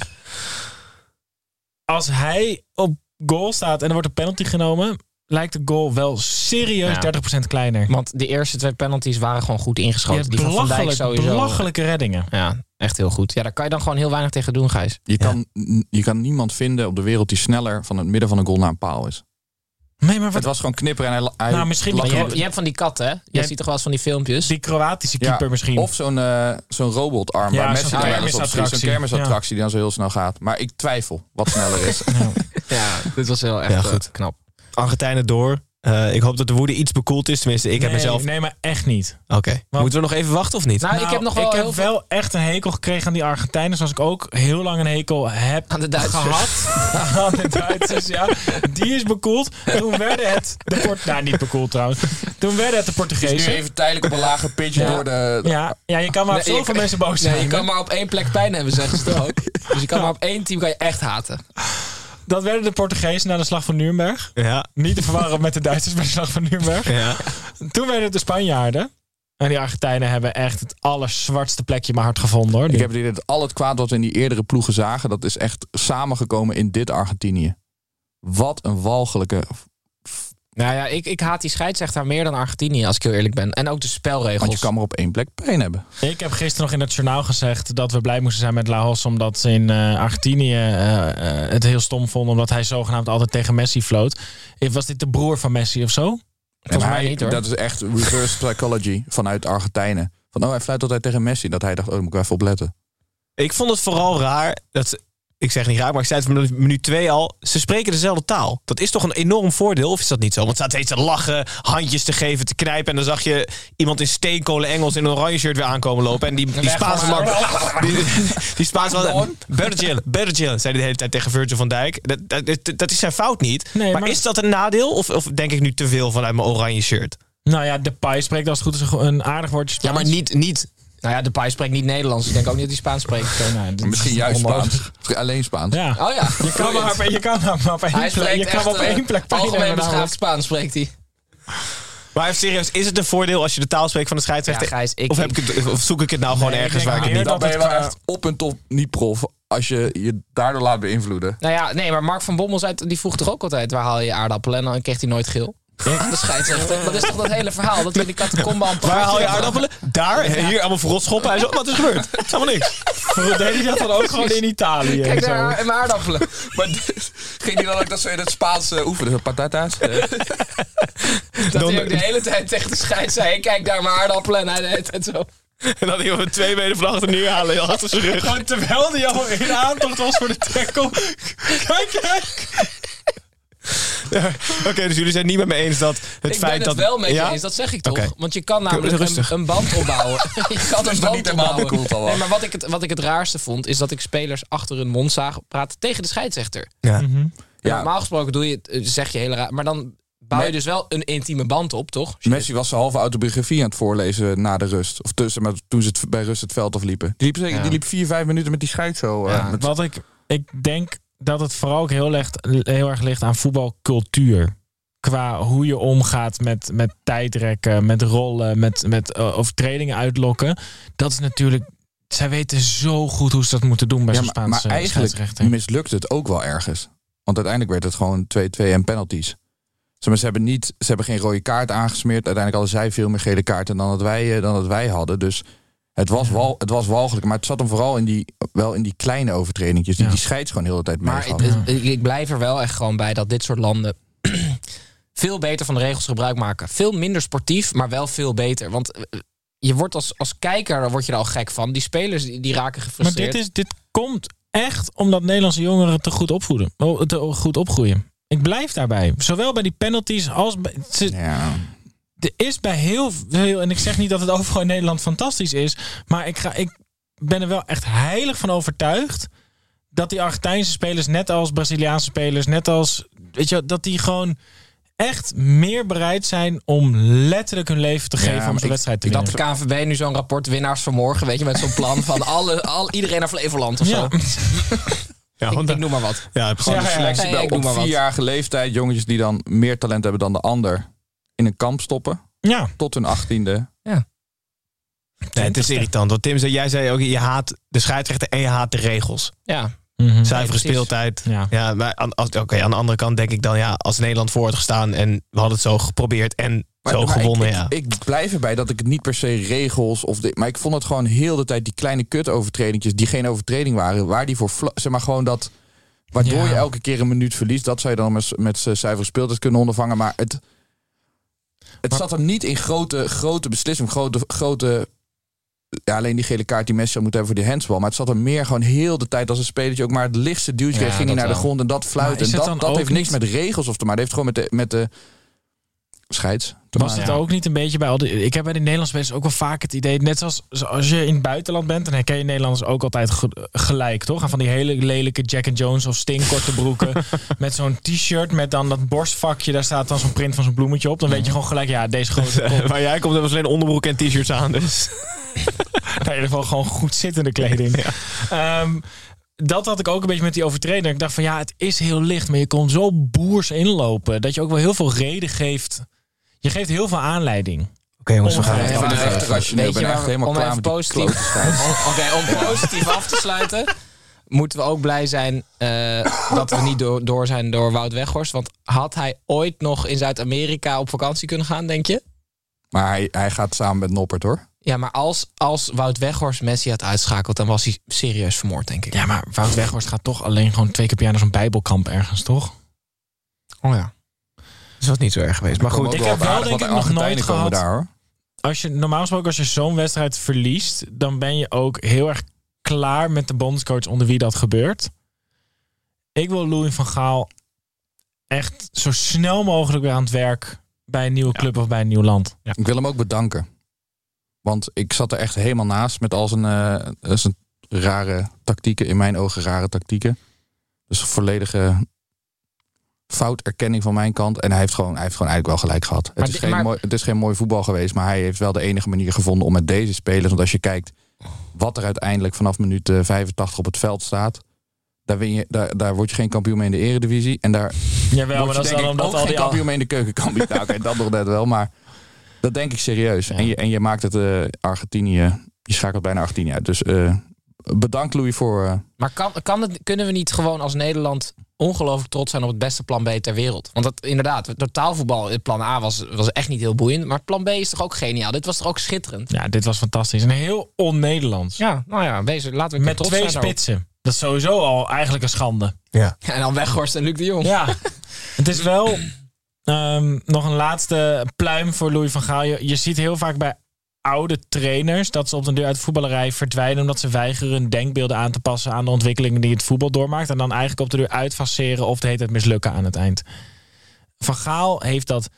E: als hij op goal staat en er wordt een penalty genomen... lijkt de goal wel serieus
B: Ja.
E: 30% kleiner.
B: Want de eerste twee penalties waren gewoon goed ingeschoten. die van Van Dijk
E: belachelijk,
B: sowieso.
E: belachelijke reddingen.
B: Ja, echt heel goed. Ja, daar kan je dan gewoon heel weinig tegen doen, Gijs.
D: Je, kan, je kan niemand vinden op de wereld die sneller van het midden van een goal naar een paal is.
E: Nee, maar
D: Het was gewoon knipperen en hij, hij
E: Nou, misschien
B: je, hebt, je hebt van die katten, hè? Je ziet toch wel eens van die filmpjes?
E: die Kroatische
D: Ja,
E: keeper misschien.
D: Of zo'n eh, zo'n robotarm
E: Ja,
D: waar Messi
E: zo'n
D: dan wel eens op schiet. Zo'n
E: kermisattractie.
D: kermisattractie die dan zo heel snel gaat. Maar ik twijfel wat sneller is.
B: Ja, dit was heel echt
C: Ja,
B: eh,
C: goed.
B: knap.
C: Argentijnen door. Eh, ik hoop dat de woede iets bekoeld is. Tenminste, ik heb mezelf...
E: Nee, maar echt niet.
C: Oké. Moeten we nog even wachten of niet?
B: Nou, ik heb nog wel
E: ik heb
B: veel-
E: wel echt een hekel gekregen aan die Argentijnen. Zoals ik ook heel lang een hekel heb
B: Aan de Duitsers.
E: gehad. aan de Duitsers, ja. Die is bekoeld. Toen werden het... De Port nou, niet bekoeld trouwens. Toen werden het de
D: Dus nu
E: Portugezen.
D: even tijdelijk op een lage pitch
E: Ja.
D: door de...
E: Ja, ja, je kan maar op
B: Nee,
E: zoveel mensen boos zijn.
B: Nee, je kan maar op één plek pijn hebben, zeggen ze toch ook. Dus je kan maar op één team kan je echt haten.
E: Dat werden de Portugezen na de slag van Nuremberg.
C: Ja.
E: Niet te verwarren met de Duitsers bij de slag van Nuremberg.
C: Ja.
E: Toen werden het de Spanjaarden. En die Argentijnen hebben echt het allerzwartste plekje maar hard gevonden hoor.
D: Ik heb het idee dat al het kwaad wat we in die eerdere ploegen zagen, dat is echt samengekomen in dit Argentinië. Wat een walgelijke
B: Nou ja, ik, ik haat die scheidsrechter meer dan Argentinië, als ik heel eerlijk ben. En ook de spelregels.
D: Want je kan maar op één plek pijn hebben.
E: Ik heb gisteren nog in het journaal gezegd dat we blij moesten zijn met Laos. Omdat ze in eh, Argentinië eh, eh, het heel stom vonden. Omdat hij zogenaamd altijd tegen Messi floot. Was dit de broer van Messi of zo?
D: En
B: Volgens mij
D: hij-
B: niet, hoor.
D: Dat is echt reverse psychology vanuit Argentijnen. Van, oh, hij fluit altijd tegen Messi. Dat hij dacht, oh, daar moet ik even op letten.
C: Ik vond het vooral raar dat ze- ik zeg niet raar, maar ik zei het vanaf minuut 2 al. Ze spreken dezelfde taal. Dat is toch een enorm voordeel, of is dat niet zo? Want ze zaten steeds te lachen, handjes te geven, te knijpen. En dan zag je iemand in steenkolen Engels in een oranje shirt weer aankomen lopen. En die, die Spaanse man. Die, die Spaanse man. Virgil, Virgil, zei hij de hele tijd tegen Virgil van Dijk. Dat, dat, is zijn fout niet.
E: Nee,
C: maar,
E: maar-
C: is dat een nadeel? Of, of denk ik nu te veel vanuit mijn oranje shirt?
E: Nou ja, de Pai spreekt als het goed is een- aardig woordje
B: Ja, maar niet, niet... Nou ja, de Pai spreekt niet Nederlands. Ik denk ook niet dat hij Spaans spreekt.
E: Oké, nou,
D: Misschien
E: is
D: juist
E: onmogelijk.
D: Spaans. Alleen Spaans.
E: Ja.
B: Oh ja.
E: Je kan maar op, je kan maar op één
B: Hij
E: plek,
B: spreekt
E: je kan op
B: eh,
E: één plek pijn
B: Algemeen beschaafd. Spaans spreekt hij.
C: Maar even serieus, is het een voordeel als je de taal spreekt van de scheidsrechter?
B: Ja, Gijs, ik-
C: of, heb ik het, of zoek ik het nou gewoon
E: Nee,
C: ergens waar ik het niet...
D: Dan ben je wel echt op en top niet prof. Als je je daardoor laat beïnvloeden.
B: Nou ja, nee, maar Mark van Bommel zei, die vroeg toch ook altijd... waar haal je je aardappelen? En dan kreeg hij nooit geel. De scheidsrechter. Dat is toch dat hele verhaal? Dat we in die catacombe aan
C: Waar haal je aardappelen? Daar, hier allemaal verrot schoppen. Hij zo, wat is er gebeurd? Helemaal niks.
E: Deed hij dat dan ook gewoon in Italië?
B: Kijk
E: en zo?
B: daar, mijn aardappelen.
D: Maar ging hij dan ook dat zo in het Spaans uh, oefenen? Zo patata's?
B: Dat hij ook de hele tijd tegen de scheids zei... kijk daar mijn aardappelen. En hij de hele tijd zo...
C: En dan iemand met twee benen van achter neerhalen achter zijn rug.
E: Gewoon terwijl hij al in aantocht was voor de tackle. Kijk, kijk.
C: Oké, dus jullie zijn niet met me eens dat het
B: ik
C: feit
B: ben
C: dat...
B: het wel met je
C: Ja?
B: eens, dat zeg ik toch. Want je kan namelijk een, een band opbouwen. je kan een band opbouwen. Nee, maar wat ik, het, wat ik het raarste vond, is dat ik spelers achter hun mond zag praten tegen de scheidsrechter.
C: Ja.
D: Ja.
B: Normaal gesproken doe je het, eh, zeg je hele raar. Maar dan bouw je dus wel een intieme band op, toch?
D: Messi was zijn halve autobiografie aan het voorlezen na de rust. Of tussen, maar toen ze het bij rust het veld afliepen. Die liep, zeker-
B: Ja.
D: die liep vier, vijf minuten met die scheid zo. eh,
B: Ja.
D: met-
E: Wat ik, ik denk dat het vooral ook heel, heel erg ligt aan voetbalcultuur. Qua hoe je omgaat met, met tijdrekken, met rollen, met, met eh, overtredingen uitlokken. Dat is natuurlijk. Zij weten zo goed hoe ze dat moeten doen bij
D: Ja,
E: zo'n
D: maar, maar
E: Spaanse
D: eigenlijk mislukt het ook wel ergens. Want uiteindelijk werd het gewoon 2-2 en penalties. Ze hebben, niet, ze hebben geen rode kaart aangesmeerd. Uiteindelijk hadden zij veel meer gele kaarten dan dat wij, eh, dan dat wij hadden. Dus het was, wal, het was walgelijk. Maar het zat hem vooral in die, wel in die kleine overtredingjes. Die
E: Ja.
D: die scheids gewoon de hele tijd
B: Maar het- het- ik, ik blijf er wel echt gewoon bij dat dit soort landen veel beter van de regels gebruik maken. Veel minder sportief, maar wel veel beter. Want eh, je wordt als, als kijker word je er al gek van. Die spelers die, die raken
E: Maar
B: gefrustreerd.
E: dit, is, dit komt echt omdat Nederlandse jongeren te goed opvoeden. Oh, te goed opgroeien. Ik blijf daarbij. Zowel bij die penalties als bij. ze-
D: Ja.
E: Er is bij heel veel, en ik zeg niet dat het overal in Nederland fantastisch is, maar ik, ga, ik ben er wel echt heilig van overtuigd dat die Argentijnse spelers, net als Braziliaanse spelers, net als, weet je, dat die gewoon echt meer bereid zijn om letterlijk hun leven te geven om zo'n wedstrijd te
B: dat
E: winnen.
B: de KNVB nu zo'n rapport winnaars vanmorgen, weet je, met zo'n plan van alle, al, iedereen naar Flevoland of
E: Ja.
B: zo.
C: Ja,
B: Ik, noem maar wat.
C: ja, precies.
D: Gewoon
E: Ja, ja,
D: selectie op vierjarige leeftijd. Jongetjes die dan meer talent hebben dan de ander. In een kamp stoppen.
E: Ja,
D: Tot hun achttiende.
C: Nee, het is irritant. Want Tim zei, jij zei ook, je haat de scheidsrechter en je haat de regels.
B: Ja,
E: Mhm.
C: Zuivere speeltijd.
E: Ja.
C: Ja, maar aan, als, oké, aan de andere kant denk ik dan, ja, als Nederland voor had gestaan en we hadden het zo geprobeerd en zo
D: maar
C: gewonnen,
D: ik,
C: ja.
D: ik, ik blijf erbij dat ik het niet per se regels of de, maar ik vond het gewoon heel de tijd die kleine kut overtredingjes die geen overtreding waren, waar die voor zeg maar gewoon dat waardoor
E: Ja.
D: je elke keer een minuut verliest, dat zou je dan met, met z'n zuivere speeltijd kunnen ondervangen, maar het het
E: Maar-
D: zat er niet in grote grote beslissingen, grote grote ja, alleen die gele kaart die Messi zou moeten hebben voor die handsbal. Maar het zat er meer gewoon heel de tijd als een spelertje ook maar het lichtste duwtje
B: Ja,
D: ging hij naar de grond en dat
E: Maar
D: fluit.
E: is
D: En dat, dat heeft niks met regels of te maken. Dat heeft gewoon met de, met de scheids
E: Was het ook niet een beetje bij al die... Ik heb bij de Nederlandse spelers ook wel vaak het idee... Net zoals als je in het buitenland bent... dan herken je Nederlanders ook altijd ge- gelijk, toch? En van die hele lelijke Jack and Jones of Sting korte broeken... met zo'n t-shirt met dan dat borstvakje... daar staat dan zo'n print van zo'n bloemetje op. Dan weet je gewoon gelijk... ja, deze grote kop.
C: Waar jij komt, hebben we alleen onderbroek en t-shirts aan. Dus.
E: in ieder geval gewoon goed zittende kleding. Ehm, dat had ik ook een beetje met die overtreding. Ik dacht van ja, het is heel licht, maar je kon zo boers inlopen dat je ook wel heel veel reden geeft. Je geeft heel veel aanleiding.
C: Oké jongens, we gaan
D: het
E: maar-
D: echt rationeel. Ik ben echt helemaal
B: om
D: klaar
B: even
D: met
B: positief, oké, om positief af te sluiten. moeten we ook blij zijn eh, dat we niet door, door zijn door Wout Weghorst. Want had hij ooit nog in Zuid-Amerika op vakantie kunnen gaan, denk je?
D: Maar hij, hij gaat samen met Noppert hoor.
B: Ja, maar als, als Wout Weghorst Messi had uitschakeld, dan was hij serieus vermoord, denk ik.
E: Ja, maar Wout Weghorst gaat toch alleen gewoon twee keer per jaar naar zo'n bijbelkamp ergens, toch?
B: Oh ja.
C: Dus dat is niet zo erg geweest. Maar goed,
E: ik heb wel denk ik nog nooit gehad-
D: daar hoor.
E: Als je, normaal gesproken, als je zo'n wedstrijd verliest, dan ben je ook heel erg klaar met de bondscoach onder wie dat gebeurt. Ik wil Louis van Gaal echt zo snel mogelijk weer aan het werk bij een nieuwe club of bij een nieuw land.
D: Ik wil hem ook bedanken. Want ik zat er echt helemaal naast met al zijn, eh, zijn rare tactieken. In mijn ogen rare tactieken. Dus volledige fouterkenning van mijn kant. En hij heeft gewoon, hij heeft gewoon eigenlijk wel gelijk gehad.
B: Maar
D: Het is, geen
B: maar-
D: mooi, het is geen mooi voetbal geweest. Maar hij heeft wel de enige manier gevonden om met deze spelers. Want als je kijkt wat er uiteindelijk vanaf minuut eh, 85 op het veld staat. Daar, win je, daar, daar word je geen kampioen mee in de eredivisie. En daar
E: Jawel,
D: word je denk ik ook geen kampioen mee in de keukenkampioen. nou, oké, dat nog net wel, maar dat denk ik serieus. En, je, en je maakt het eh, Argentinië, je schakelt bijna Argentinië uit. Dus eh, bedankt Louis voor... eh,
B: Maar kan, kan het, kunnen we niet gewoon als Nederland ongelooflijk trots zijn op het beste plan B ter wereld? Want dat inderdaad, totaalvoetbal, het plan A was, was echt niet heel boeiend. Maar plan B is toch ook geniaal? Dit was toch ook schitterend?
E: Ja, dit was fantastisch. En heel on-Nederlands.
B: Ja, nou ja, wees, laten we
E: Met
B: trots
E: twee
B: zijn daarop.
E: spitsen. Dat is sowieso al eigenlijk een schande.
B: En dan Weghorst en Luc de Jong.
E: Ja, het is wel ehm, nog een laatste pluim voor Louis van Gaal. Je, je ziet heel vaak bij oude trainers dat ze op de deur uit de voetballerij verdwijnen omdat ze weigeren hun denkbeelden aan te passen aan de ontwikkelingen die het voetbal doormaakt en dan eigenlijk op de deur uitfaceren of de hele tijd mislukken aan het eind. Van Gaal heeft dat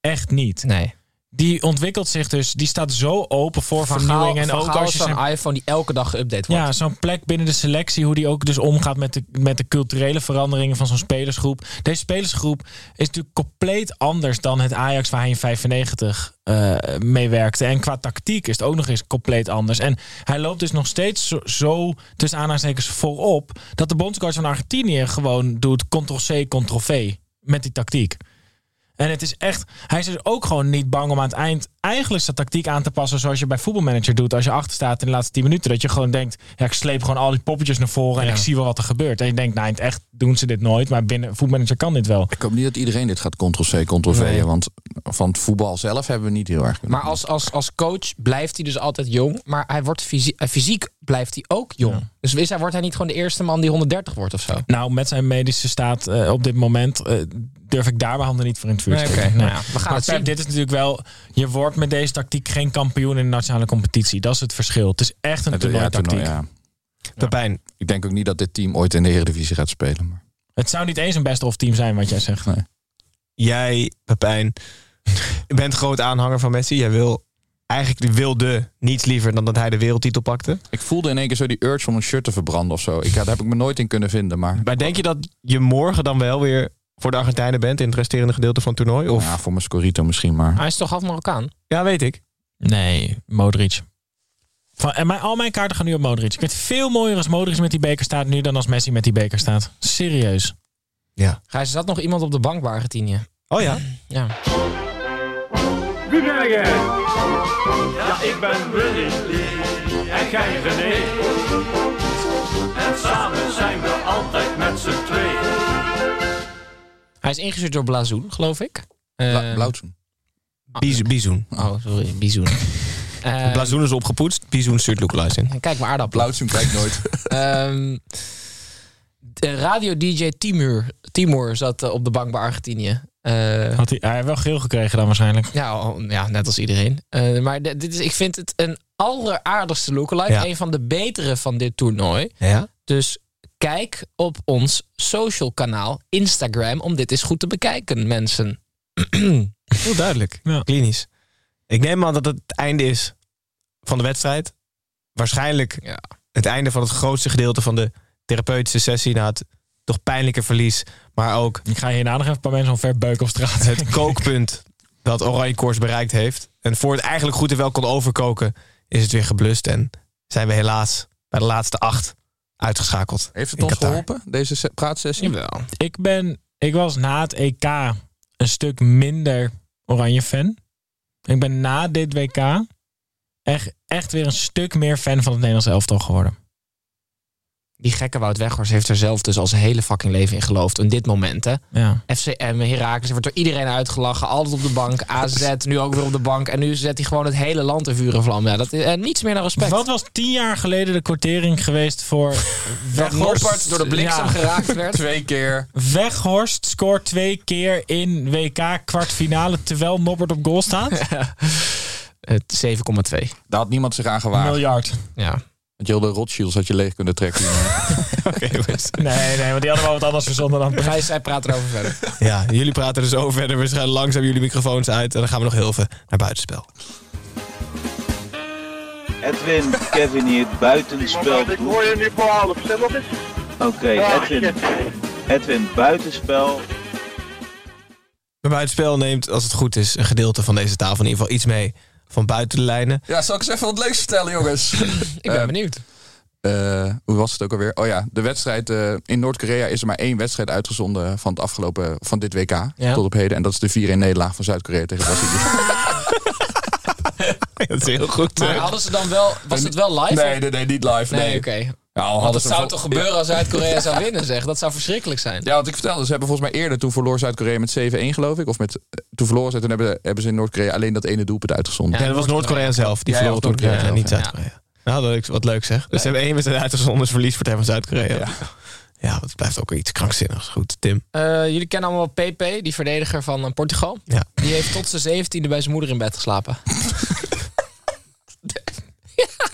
E: echt niet.
B: Nee.
E: Die ontwikkelt zich dus, die staat zo open voor vernieuwing en ook als je
B: zo'n
E: zijn
B: iPhone die elke dag geüpdate wordt.
E: ja, zo'n plek binnen de selectie, hoe die ook dus omgaat met de, met de culturele veranderingen van zo'n spelersgroep. Deze spelersgroep is natuurlijk compleet anders dan het Ajax waar hij in 95 eh mee werkte. En qua tactiek is het ook nog eens compleet anders. En hij loopt dus nog steeds zo, zo tussen aanhalingstekens voorop, dat de bondscoach van Argentinië gewoon doet ctrl-c, ctrl-v met die tactiek. En het is echt, hij is dus ook gewoon niet bang om aan het eind eigenlijk zijn tactiek aan te passen zoals je bij voetbalmanager doet als je achter staat in de laatste 10 minuten. Dat je gewoon denkt, ja, ik sleep gewoon al die poppetjes naar voren en
B: Ja.
E: ik zie wel wat er gebeurt. En je denkt, nou, in het echt doen ze dit nooit, maar binnen voetbalmanager kan dit wel.
D: ik hoop niet dat iedereen dit gaat ctrl-c, ctrl-v.
E: Nee.
D: Want van het voetbal zelf hebben we niet heel erg.
B: Maar als, als, als coach blijft hij dus altijd jong. Maar hij wordt fysiek, fysiek blijft hij ook jong.
E: Ja.
B: Dus is hij, wordt hij niet gewoon de eerste man die 130 wordt of zo?
E: Nou, met zijn medische staat eh, op dit moment eh, durf ik daar mijn handen niet voor in het vuur te
B: Nee. Nou ja, we gaan
E: maar
B: het zien.
E: dit is natuurlijk wel, je wordt met deze tactiek geen kampioen in de nationale competitie. Dat is het verschil. Het is echt een toernooitactiek.
D: toernooi, ja.
C: Pepijn,
D: Ik denk ook niet dat dit team ooit in de eredivisie gaat spelen. Maar
E: Het zou niet eens een best of team zijn wat jij zegt.
D: Nee.
C: jij, Pepijn, bent groot aanhanger van Messi. Jij wil eigenlijk wilde niets liever dan dat hij de wereldtitel pakte.
D: ik voelde in één keer zo die urge om een shirt te verbranden of zo. Ik, ja, daar heb ik me nooit in kunnen vinden. Maar
C: Maar denk je dat je morgen dan wel weer voor de Argentijnen bent in het resterende gedeelte van het toernooi? Of?
D: ja, voor mijn Scorito misschien. Maar
B: Hij is toch half Marokkaan?
C: Ja, weet ik.
E: Nee, Modric. Van, en mijn, al mijn kaarten gaan nu op Modric. Ik vind het veel mooier als Modric met die beker staat nu dan als Messi met die beker staat. Serieus.
B: Gijs, er zat nog iemand op de bank bij Argentinië.
C: Oh ja.
B: Ja.
F: Wie ben jij? Ja, ik ben Willy. En jij René. En samen zijn we altijd met z'n twee.
B: Hij is ingestuurd door Blazoen, geloof ik.
D: Bla
B: Eh,
D: Blauwtsoen.
C: Bizo- Bizoen.
B: Oh, sorry, Bizoen. Eh,
C: Blazoen is opgepoetst. Bizoen stuurt lookalike in.
B: Kijk maar aardappel.
D: Blauwtsoen kijkt nooit.
B: Ehm, de radio-dj Timur, Timur zat eh, op de bank bij Argentinië. Eh,
E: Had hij, hij heeft wel geel gekregen dan waarschijnlijk.
B: ja, al- ja, net als iedereen. Eh, maar dit is, ik vind het een alleraardigste lookalike.
C: Ja.
B: Een van de betere van dit toernooi.
C: Ja.
B: Dus kijk op ons social kanaal Instagram om dit eens goed te bekijken, mensen.
C: Heel duidelijk.
E: Ja.
C: Klinisch. Ik neem aan dat het het einde is van de wedstrijd. Waarschijnlijk
B: Ja.
C: het einde van het grootste gedeelte van de therapeutische sessie na het toch pijnlijke verlies. Maar ook
E: Ik ga hierna nog even een paar mensen onverbeuken op straat.
C: het kookpunt dat Oranje Koers bereikt heeft. En voor het eigenlijk goed en wel kon overkoken, is het weer geblust. En zijn we helaas bij de laatste acht uitgeschakeld.
D: Heeft het ons
C: Qatar.
D: geholpen, deze se- praatsessie?
B: Jawel.
E: Ik ben, ik was na het EK een stuk minder oranje fan. Ik ben na dit WK echt, echt weer een stuk meer fan van het Nederlands elftal geworden.
B: Die gekke Wout Weghorst heeft er zelf dus al zijn hele fucking leven in geloofd. In dit moment, hè.
E: Ja.
B: FCM, Heracles, wordt door iedereen uitgelachen. Altijd op de bank. AZ, nu ook weer op de bank. En nu zet hij gewoon het hele land in vuur en vlam. Ja, dat is eh, niets meer dan respect.
E: Wat was tien jaar geleden de quotering geweest voor
B: Dat Noppert door de bliksem
E: Ja.
B: geraakt werd.
D: Twee keer.
E: Weghorst scoort twee keer in WK kwartfinale terwijl Noppert op goal staat?
B: Het 7,2.
D: Daar had niemand zich aan gewaagd.
E: Miljard.
B: Ja.
D: Want je heel de Rothschilds had je leeg kunnen trekken.
C: Oké, jongens.
E: Nee, nee, want die hadden wel wat anders verzonnen dan
B: Gijs, zij praat erover verder.
C: Ja, jullie praten er zo verder. We schrijven langzaam jullie microfoons uit. En dan gaan we nog heel even naar buitenspel.
G: Edwin, Kevin hier, buitenspel.
F: Ik hoor je nu voor half. Stem nog eens.
G: Oké, Edwin. Edwin, buitenspel.
C: Bij buitenspel neemt, als het goed is, een gedeelte van deze tafel in ieder geval iets mee van buiten de lijnen.
D: Ja, zal ik eens even wat leuks vertellen, jongens?
B: Ik ben
D: Eh,
B: benieuwd.
D: Eh, hoe was het ook alweer? Oh ja, de wedstrijd eh, in Noord-Korea is er maar één wedstrijd uitgezonden van het afgelopen van dit WK
B: Ja.
D: tot op heden. En dat is de 4-1 nederlaag van Zuid-Korea tegen Brazilië.
C: Dat is heel goed.
B: Maar hadden ze dan wel... Was het wel live?
D: nee, nee, nee, niet live.
B: Nee,
D: Nee,
B: oké.
D: Al
B: Want het
D: ze
B: zou toch gebeuren als Zuid-Korea zou winnen, zeg. Dat zou verschrikkelijk zijn.
D: Ja, want ik vertelde, ze hebben volgens mij eerder, toen verloor Zuid-Korea met 7-1 geloof ik. Of met, toen verloren ze, toen hebben, hebben ze in Noord-Korea alleen dat ene doelpunt uitgezonden.
C: Ja, dat was Noord-Korea zelf. Die
D: Ja,
C: verloor
D: Noord-Korea
C: niet
B: ja.
C: Zuid-Korea. Nou, dat is wat leuk zeg. Dus ze hebben één wedstrijd uitgezonden, is verliespartij van Zuid-Korea.
D: Ja.
C: Ja. dat blijft ook iets krankzinnigs. Goed, Tim.
B: Eh, jullie kennen allemaal PP, die verdediger van eh, Portugal.
C: Ja.
B: Die heeft tot zijn zeventiende bij zijn moeder in bed geslapen. Ja,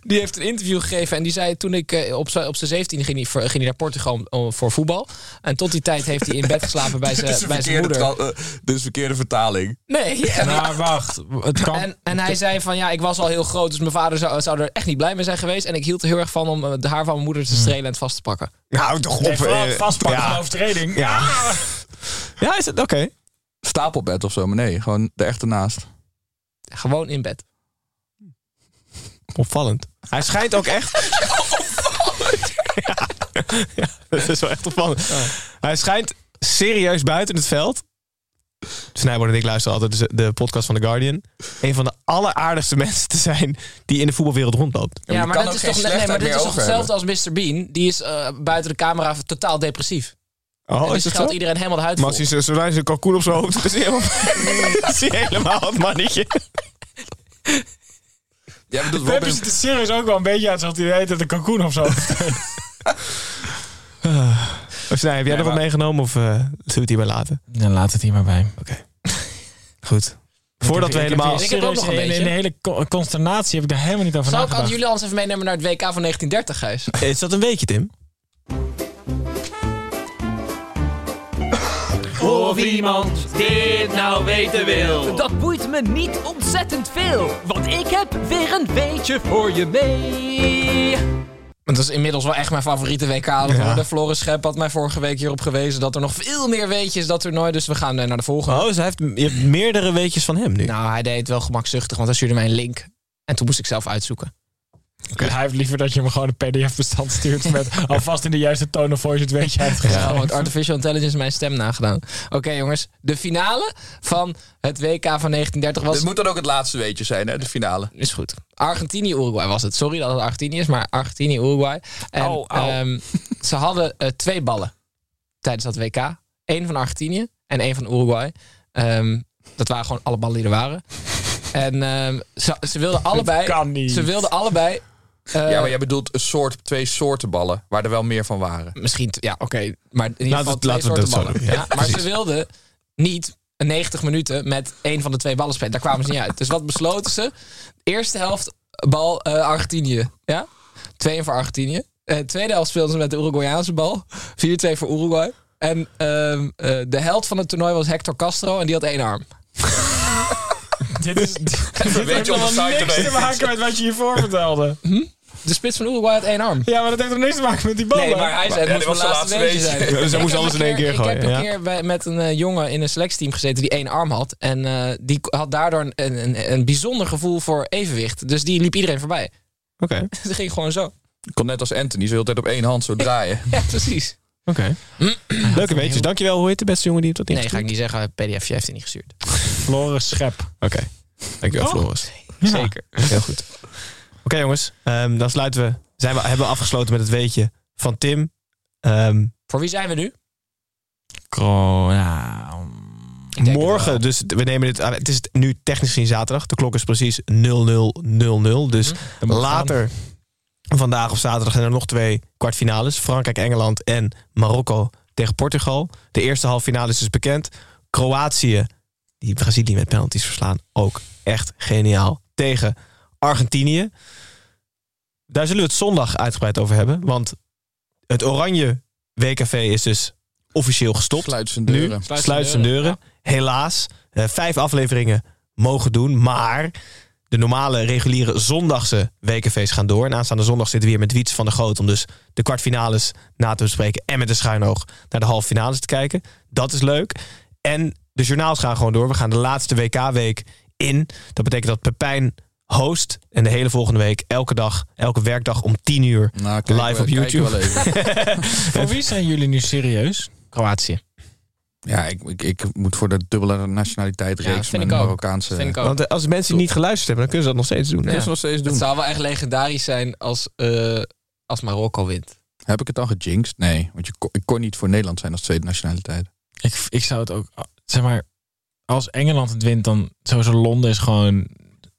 B: die heeft een interview gegeven en die zei toen ik eh, op zijn op zijn zeventiende ging hij, voor- ging hij naar Portugal voor voetbal. En tot die tijd heeft hij in bed geslapen bij zijn, moeder.
D: eh, dit is een verkeerde vertaling.
B: Nee, en,
E: Maar wacht, het kan...
B: en, en hij zei van ja, ik was al heel groot, dus mijn vader zou, zou er echt niet blij mee zijn geweest. En ik hield er heel erg van om eh, de haar van mijn moeder te strelen en het vast te pakken.
C: Nou, toch op.
E: Nee,
C: eh,
E: vastpakken
C: ja.
E: van overtreding.
C: Ja. Ja, is het? Oké.
D: Stapelbed of zo, maar nee, gewoon de echte naast.
B: Gewoon in bed.
C: Opvallend. Hij schijnt ook echt... ja. ja, dat is wel echt opvallend. Hij schijnt serieus buiten het veld... Snijboord en ik luisteren altijd de, de podcast van The Guardian. Een van de alleraardigste mensen te zijn die in de voetbalwereld rondloopt.
B: Ja, maar,
D: kan
B: dat
D: ook
B: is toch, nee, maar dit is toch hetzelfde als Mr. Bean. Die is eh, buiten de camera totaal depressief.
C: Oh,
B: en die
C: is
B: iedereen helemaal de huid
C: Maar
B: vol.
C: als hij zo- zodra hij zijn kalkoen op zijn hoofd is helemaal, is hij helemaal het mannetje.
D: Ja, maar dat
E: Pep ziet er serieus ook wel een beetje uit alsof hij weet dat een kalkoen of zo.
C: Oh, Snij, heb jij er wat meegenomen of eh zullen we het hierbij laten?
E: Dan laat het hier maar bij.
C: Goed. Voordat we helemaal...
B: Ik heb ook nog een
E: in, in
B: beetje.
E: de hele co- consternatie heb ik daar helemaal niet over
B: Zal ik
E: nagedacht.
B: aan jullie anders even meenemen naar het WK van 1930, Gijs?
C: Is dat een weekje, Tim?
F: Of iemand dit nou weten wil.
H: Dat boeit me niet ontzettend veel, want ik heb weer een beetje voor je mee.
B: Want dat is inmiddels wel echt mijn favoriete WK. het worden. Floris Schep had mij vorige week hierop gewezen dat er nog veel meer weetjes dat toernooi. Dus we gaan eh, naar de volgende.
C: Oh, dus hij heeft, je hebt meerdere weetjes van hem nu.
B: Nou, hij deed het wel gemakzuchtig, want hij stuurde mij een link. En toen moest ik zelf uitzoeken.
E: Hij heeft liever dat je hem gewoon een pdf-bestand stuurt met alvast in de juiste tone of voice het weet je
B: Ja. met artificial intelligence mijn stem nagedaan. Oké jongens, de finale van het WK van 1930 was...
D: dit moet dan ook het laatste weetje zijn, hè, de finale.
B: Is goed. Argentinië-Uruguay was het. Sorry dat het Argentinië is, maar Argentinië-Uruguay. En
E: Au, au.
B: ehm, ze hadden eh, twee ballen tijdens dat WK. Eén van Argentinië en één van Uruguay. Ehm, dat waren gewoon alle ballen die er waren. En ehm, ze, ze wilden allebei...
E: kan niet.
B: Ze wilden allebei... eh,
D: ja, maar jij bedoelt een soort, twee soorten ballen, waar er wel meer van waren.
B: Misschien, ja, oké. maar in ieder
C: Laten
B: geval
C: we-
B: twee soorten
C: dat zo
B: ballen.
C: doen, ja.
B: Ja, maar ze wilden niet 90 minuten met één van de twee ballen spelen. Daar kwamen ze niet uit. Dus wat besloten ze? Eerste helft bal eh, Argentinië. Ja? 2 voor Argentinië. Eh, tweede helft speelden ze met de Uruguayaanse bal. 4-2 voor Uruguay. En ehm, eh, de held van het toernooi was Hector Castro en die had één arm.
E: Dit, is, dit
D: weet
E: heeft
D: de
E: helemaal niks te maken met wat je hiervoor vertelde.
B: De spits van Uruguay had één arm.
E: Ja, maar dat heeft er niks te maken met die ballen.
B: Nee, maar hij zei, het moest
D: was zijn
B: laatste weetje. zijn.
C: Ja, dus hij
B: Ik
C: moest
B: heb
C: alles
B: een
C: in één keer
B: Ik
C: gooien,
B: heb een keer bij, met een eh, jongen in een selectieteam gezeten die één arm had. En eh, die had daardoor een, een, een bijzonder gevoel voor evenwicht. Dus die liep iedereen voorbij.
C: Oké.
B: Dat ging gewoon zo.
D: Ik kon net als Anthony, zo de hele tijd op één hand zo draaien.
B: Ja, precies.
C: Oké. Leuke weetjes. Dankjewel. Hoe heet de beste jongen die het tot
B: Nee, ga ik niet zeggen. PDF heeft hij niet gestuurd.
E: Floris Schep.
C: Oké. Dankjewel,
E: Oh.
C: Floris.
B: Zeker.
C: Heel goed. Oké, jongens. Ehm, dan sluiten we zijn we, hebben we afgesloten met het weetje van Tim. Ehm,
B: Voor wie zijn we nu? Het
C: morgen, dus we nemen dit aan. Het is nu technisch gezien zaterdag. De klok is precies 0000. Dus later vandaag of zaterdag zijn er nog twee kwartfinales. Frankrijk-Engeland en Marokko tegen Portugal. De eerste halve finale is dus bekend. Kroatië, die Brazilië met penalties verslaan. Ook echt geniaal. Tegen Argentinië. Daar zullen we het zondag uitgebreid over hebben. Want het oranje WKV is dus officieel gestopt.
D: Sluit zijn
C: Nu
D: deuren.
C: sluit, zijn deuren. Helaas. eh, vijf afleveringen mogen doen. Maar de normale, reguliere zondagse WKV's gaan door. En aanstaande zondag zitten we weer met Wiets van der Groot... om dus de kwartfinales na te bespreken... en met een schuin oog naar de halve finales te kijken. Dat is leuk. En de journaals gaan gewoon door. We gaan de laatste WK-week in. Dat betekent dat Pepijn host. En de hele volgende week, elke dag, elke werkdag om 10 uur...
D: Nou, kijk,
C: Live
D: we-
C: op YouTube.
D: wel even.
E: Voor wie zijn jullie nu serieus?
B: Kroatië.
D: Ja, ik, ik, ik moet voor de dubbele nationaliteit
B: Ja,
D: reeks
B: ook.
D: Marokkaanse...
B: Vind ik ook.
C: Want eh, als mensen niet geluisterd hebben, dan kunnen ze dat nog steeds doen.
D: Nog steeds doen.
B: Het zou wel echt legendarisch zijn als, eh, als Marokko wint.
D: Heb ik het dan gejinxed? Nee, want je kon, ik kon niet voor Nederland zijn als tweede nationaliteit.
E: Ik, ik zou het ook, zeg maar, als Engeland het wint, dan sowieso Londen is gewoon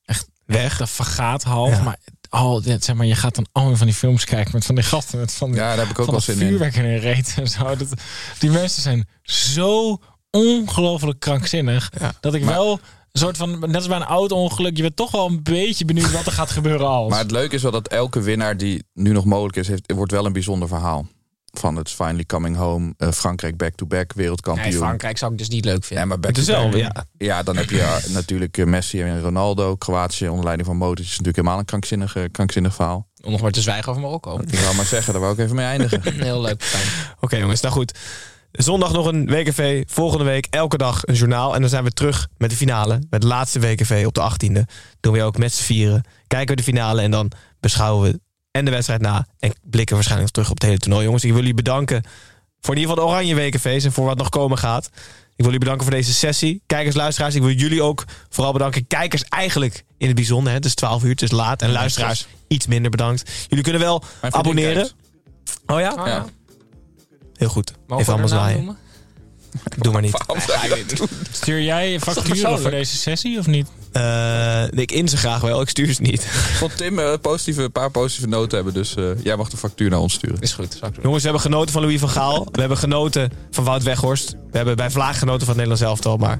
E: echt
C: Weg.
E: Dat vergaat half.
C: Ja.
E: Maar, al, zeg maar je gaat dan allemaal van die films kijken met van die gasten met van die,
D: Ja, daar heb ik ook wel zin in.
E: vuurwerk in reet en zo. Dat, die mensen zijn zo ongelooflijk krankzinnig
C: Ja.
E: dat ik wel een soort van net als bij een auto-ongeluk, je bent toch wel een beetje benieuwd wat er gaat gebeuren als.
D: Maar het leuke is wel dat elke winnaar die nu nog mogelijk is, heeft, wordt wel een bijzonder verhaal. Van het Finally Coming Home, eh, Frankrijk back-to-back, wereldkampioen.
B: Nee, Frankrijk zou ik dus niet leuk
D: Ja,
B: vinden.
D: maar
C: is
D: back-to-back.
C: wel, ja.
D: Ja, dan heb je eh, natuurlijk eh, Messi en Ronaldo. Kroatië onder leiding van Modric is natuurlijk helemaal een krankzinnig, eh, krankzinnig verhaal.
B: Om nog maar te zwijgen over Marokko.
D: Ik wou maar zeggen, daar wou ik even mee eindigen.
B: Heel leuk. Fijn.
C: Oké jongens, nou goed. Zondag nog een WKV. Volgende week elke dag een journaal. En dan zijn we terug met de finale. Met de laatste WKV op de 18e. Doen we ook met z'n vieren. Kijken we de finale en dan beschouwen we en de wedstrijd na. En blikken waarschijnlijk terug op het hele toernooi. Jongens, ik wil jullie bedanken voor in ieder geval de oranje WKV's. En voor wat nog komen gaat. Ik wil jullie bedanken voor deze sessie. Kijkers, luisteraars, ik wil jullie ook vooral bedanken. Kijkers eigenlijk in het bijzonder. Hè? Het is 12 uur, het is laat. En luisteraars iets minder bedankt. Jullie kunnen wel abonneren. Oh ja?
B: Ah,
D: Ja.
C: Heel goed.
B: Mogen
C: Even allemaal zwaaien. Doe maar niet.
E: Stuur jij facturen
B: persoonlijk?
E: voor deze sessie of niet?
C: Eh, ik in ze graag wel, ik stuur ze niet.
D: Ik vond Tim eh, positieve, een paar positieve noten hebben, dus eh, jij mag de factuur naar ons sturen.
B: Is goed.
C: Jongens, we hebben genoten van Louis van Gaal. We hebben genoten van Wout Weghorst. We hebben bij Vlaag genoten van het Nederlands elftal. Maar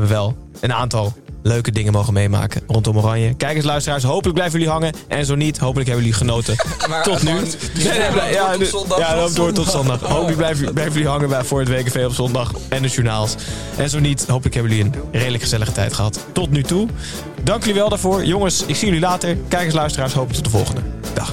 C: hebben wel een aantal leuke dingen mogen meemaken rondom Oranje. Kijkers, luisteraars, hopelijk blijven jullie hangen. En zo niet, hopelijk hebben jullie genoten. tot nu. Nee, nee, blij- ja,
D: tot zondag.
C: Ja, loop door tot zondag. Hopelijk blijven, blijven jullie hangen bij, voor het WKV op zondag. En de journaals. En zo niet, hopelijk hebben jullie een redelijk gezellige tijd gehad. Tot nu toe. Dank jullie wel daarvoor. Jongens, ik zie jullie later. Kijkers, luisteraars, hopelijk tot de volgende. Dag.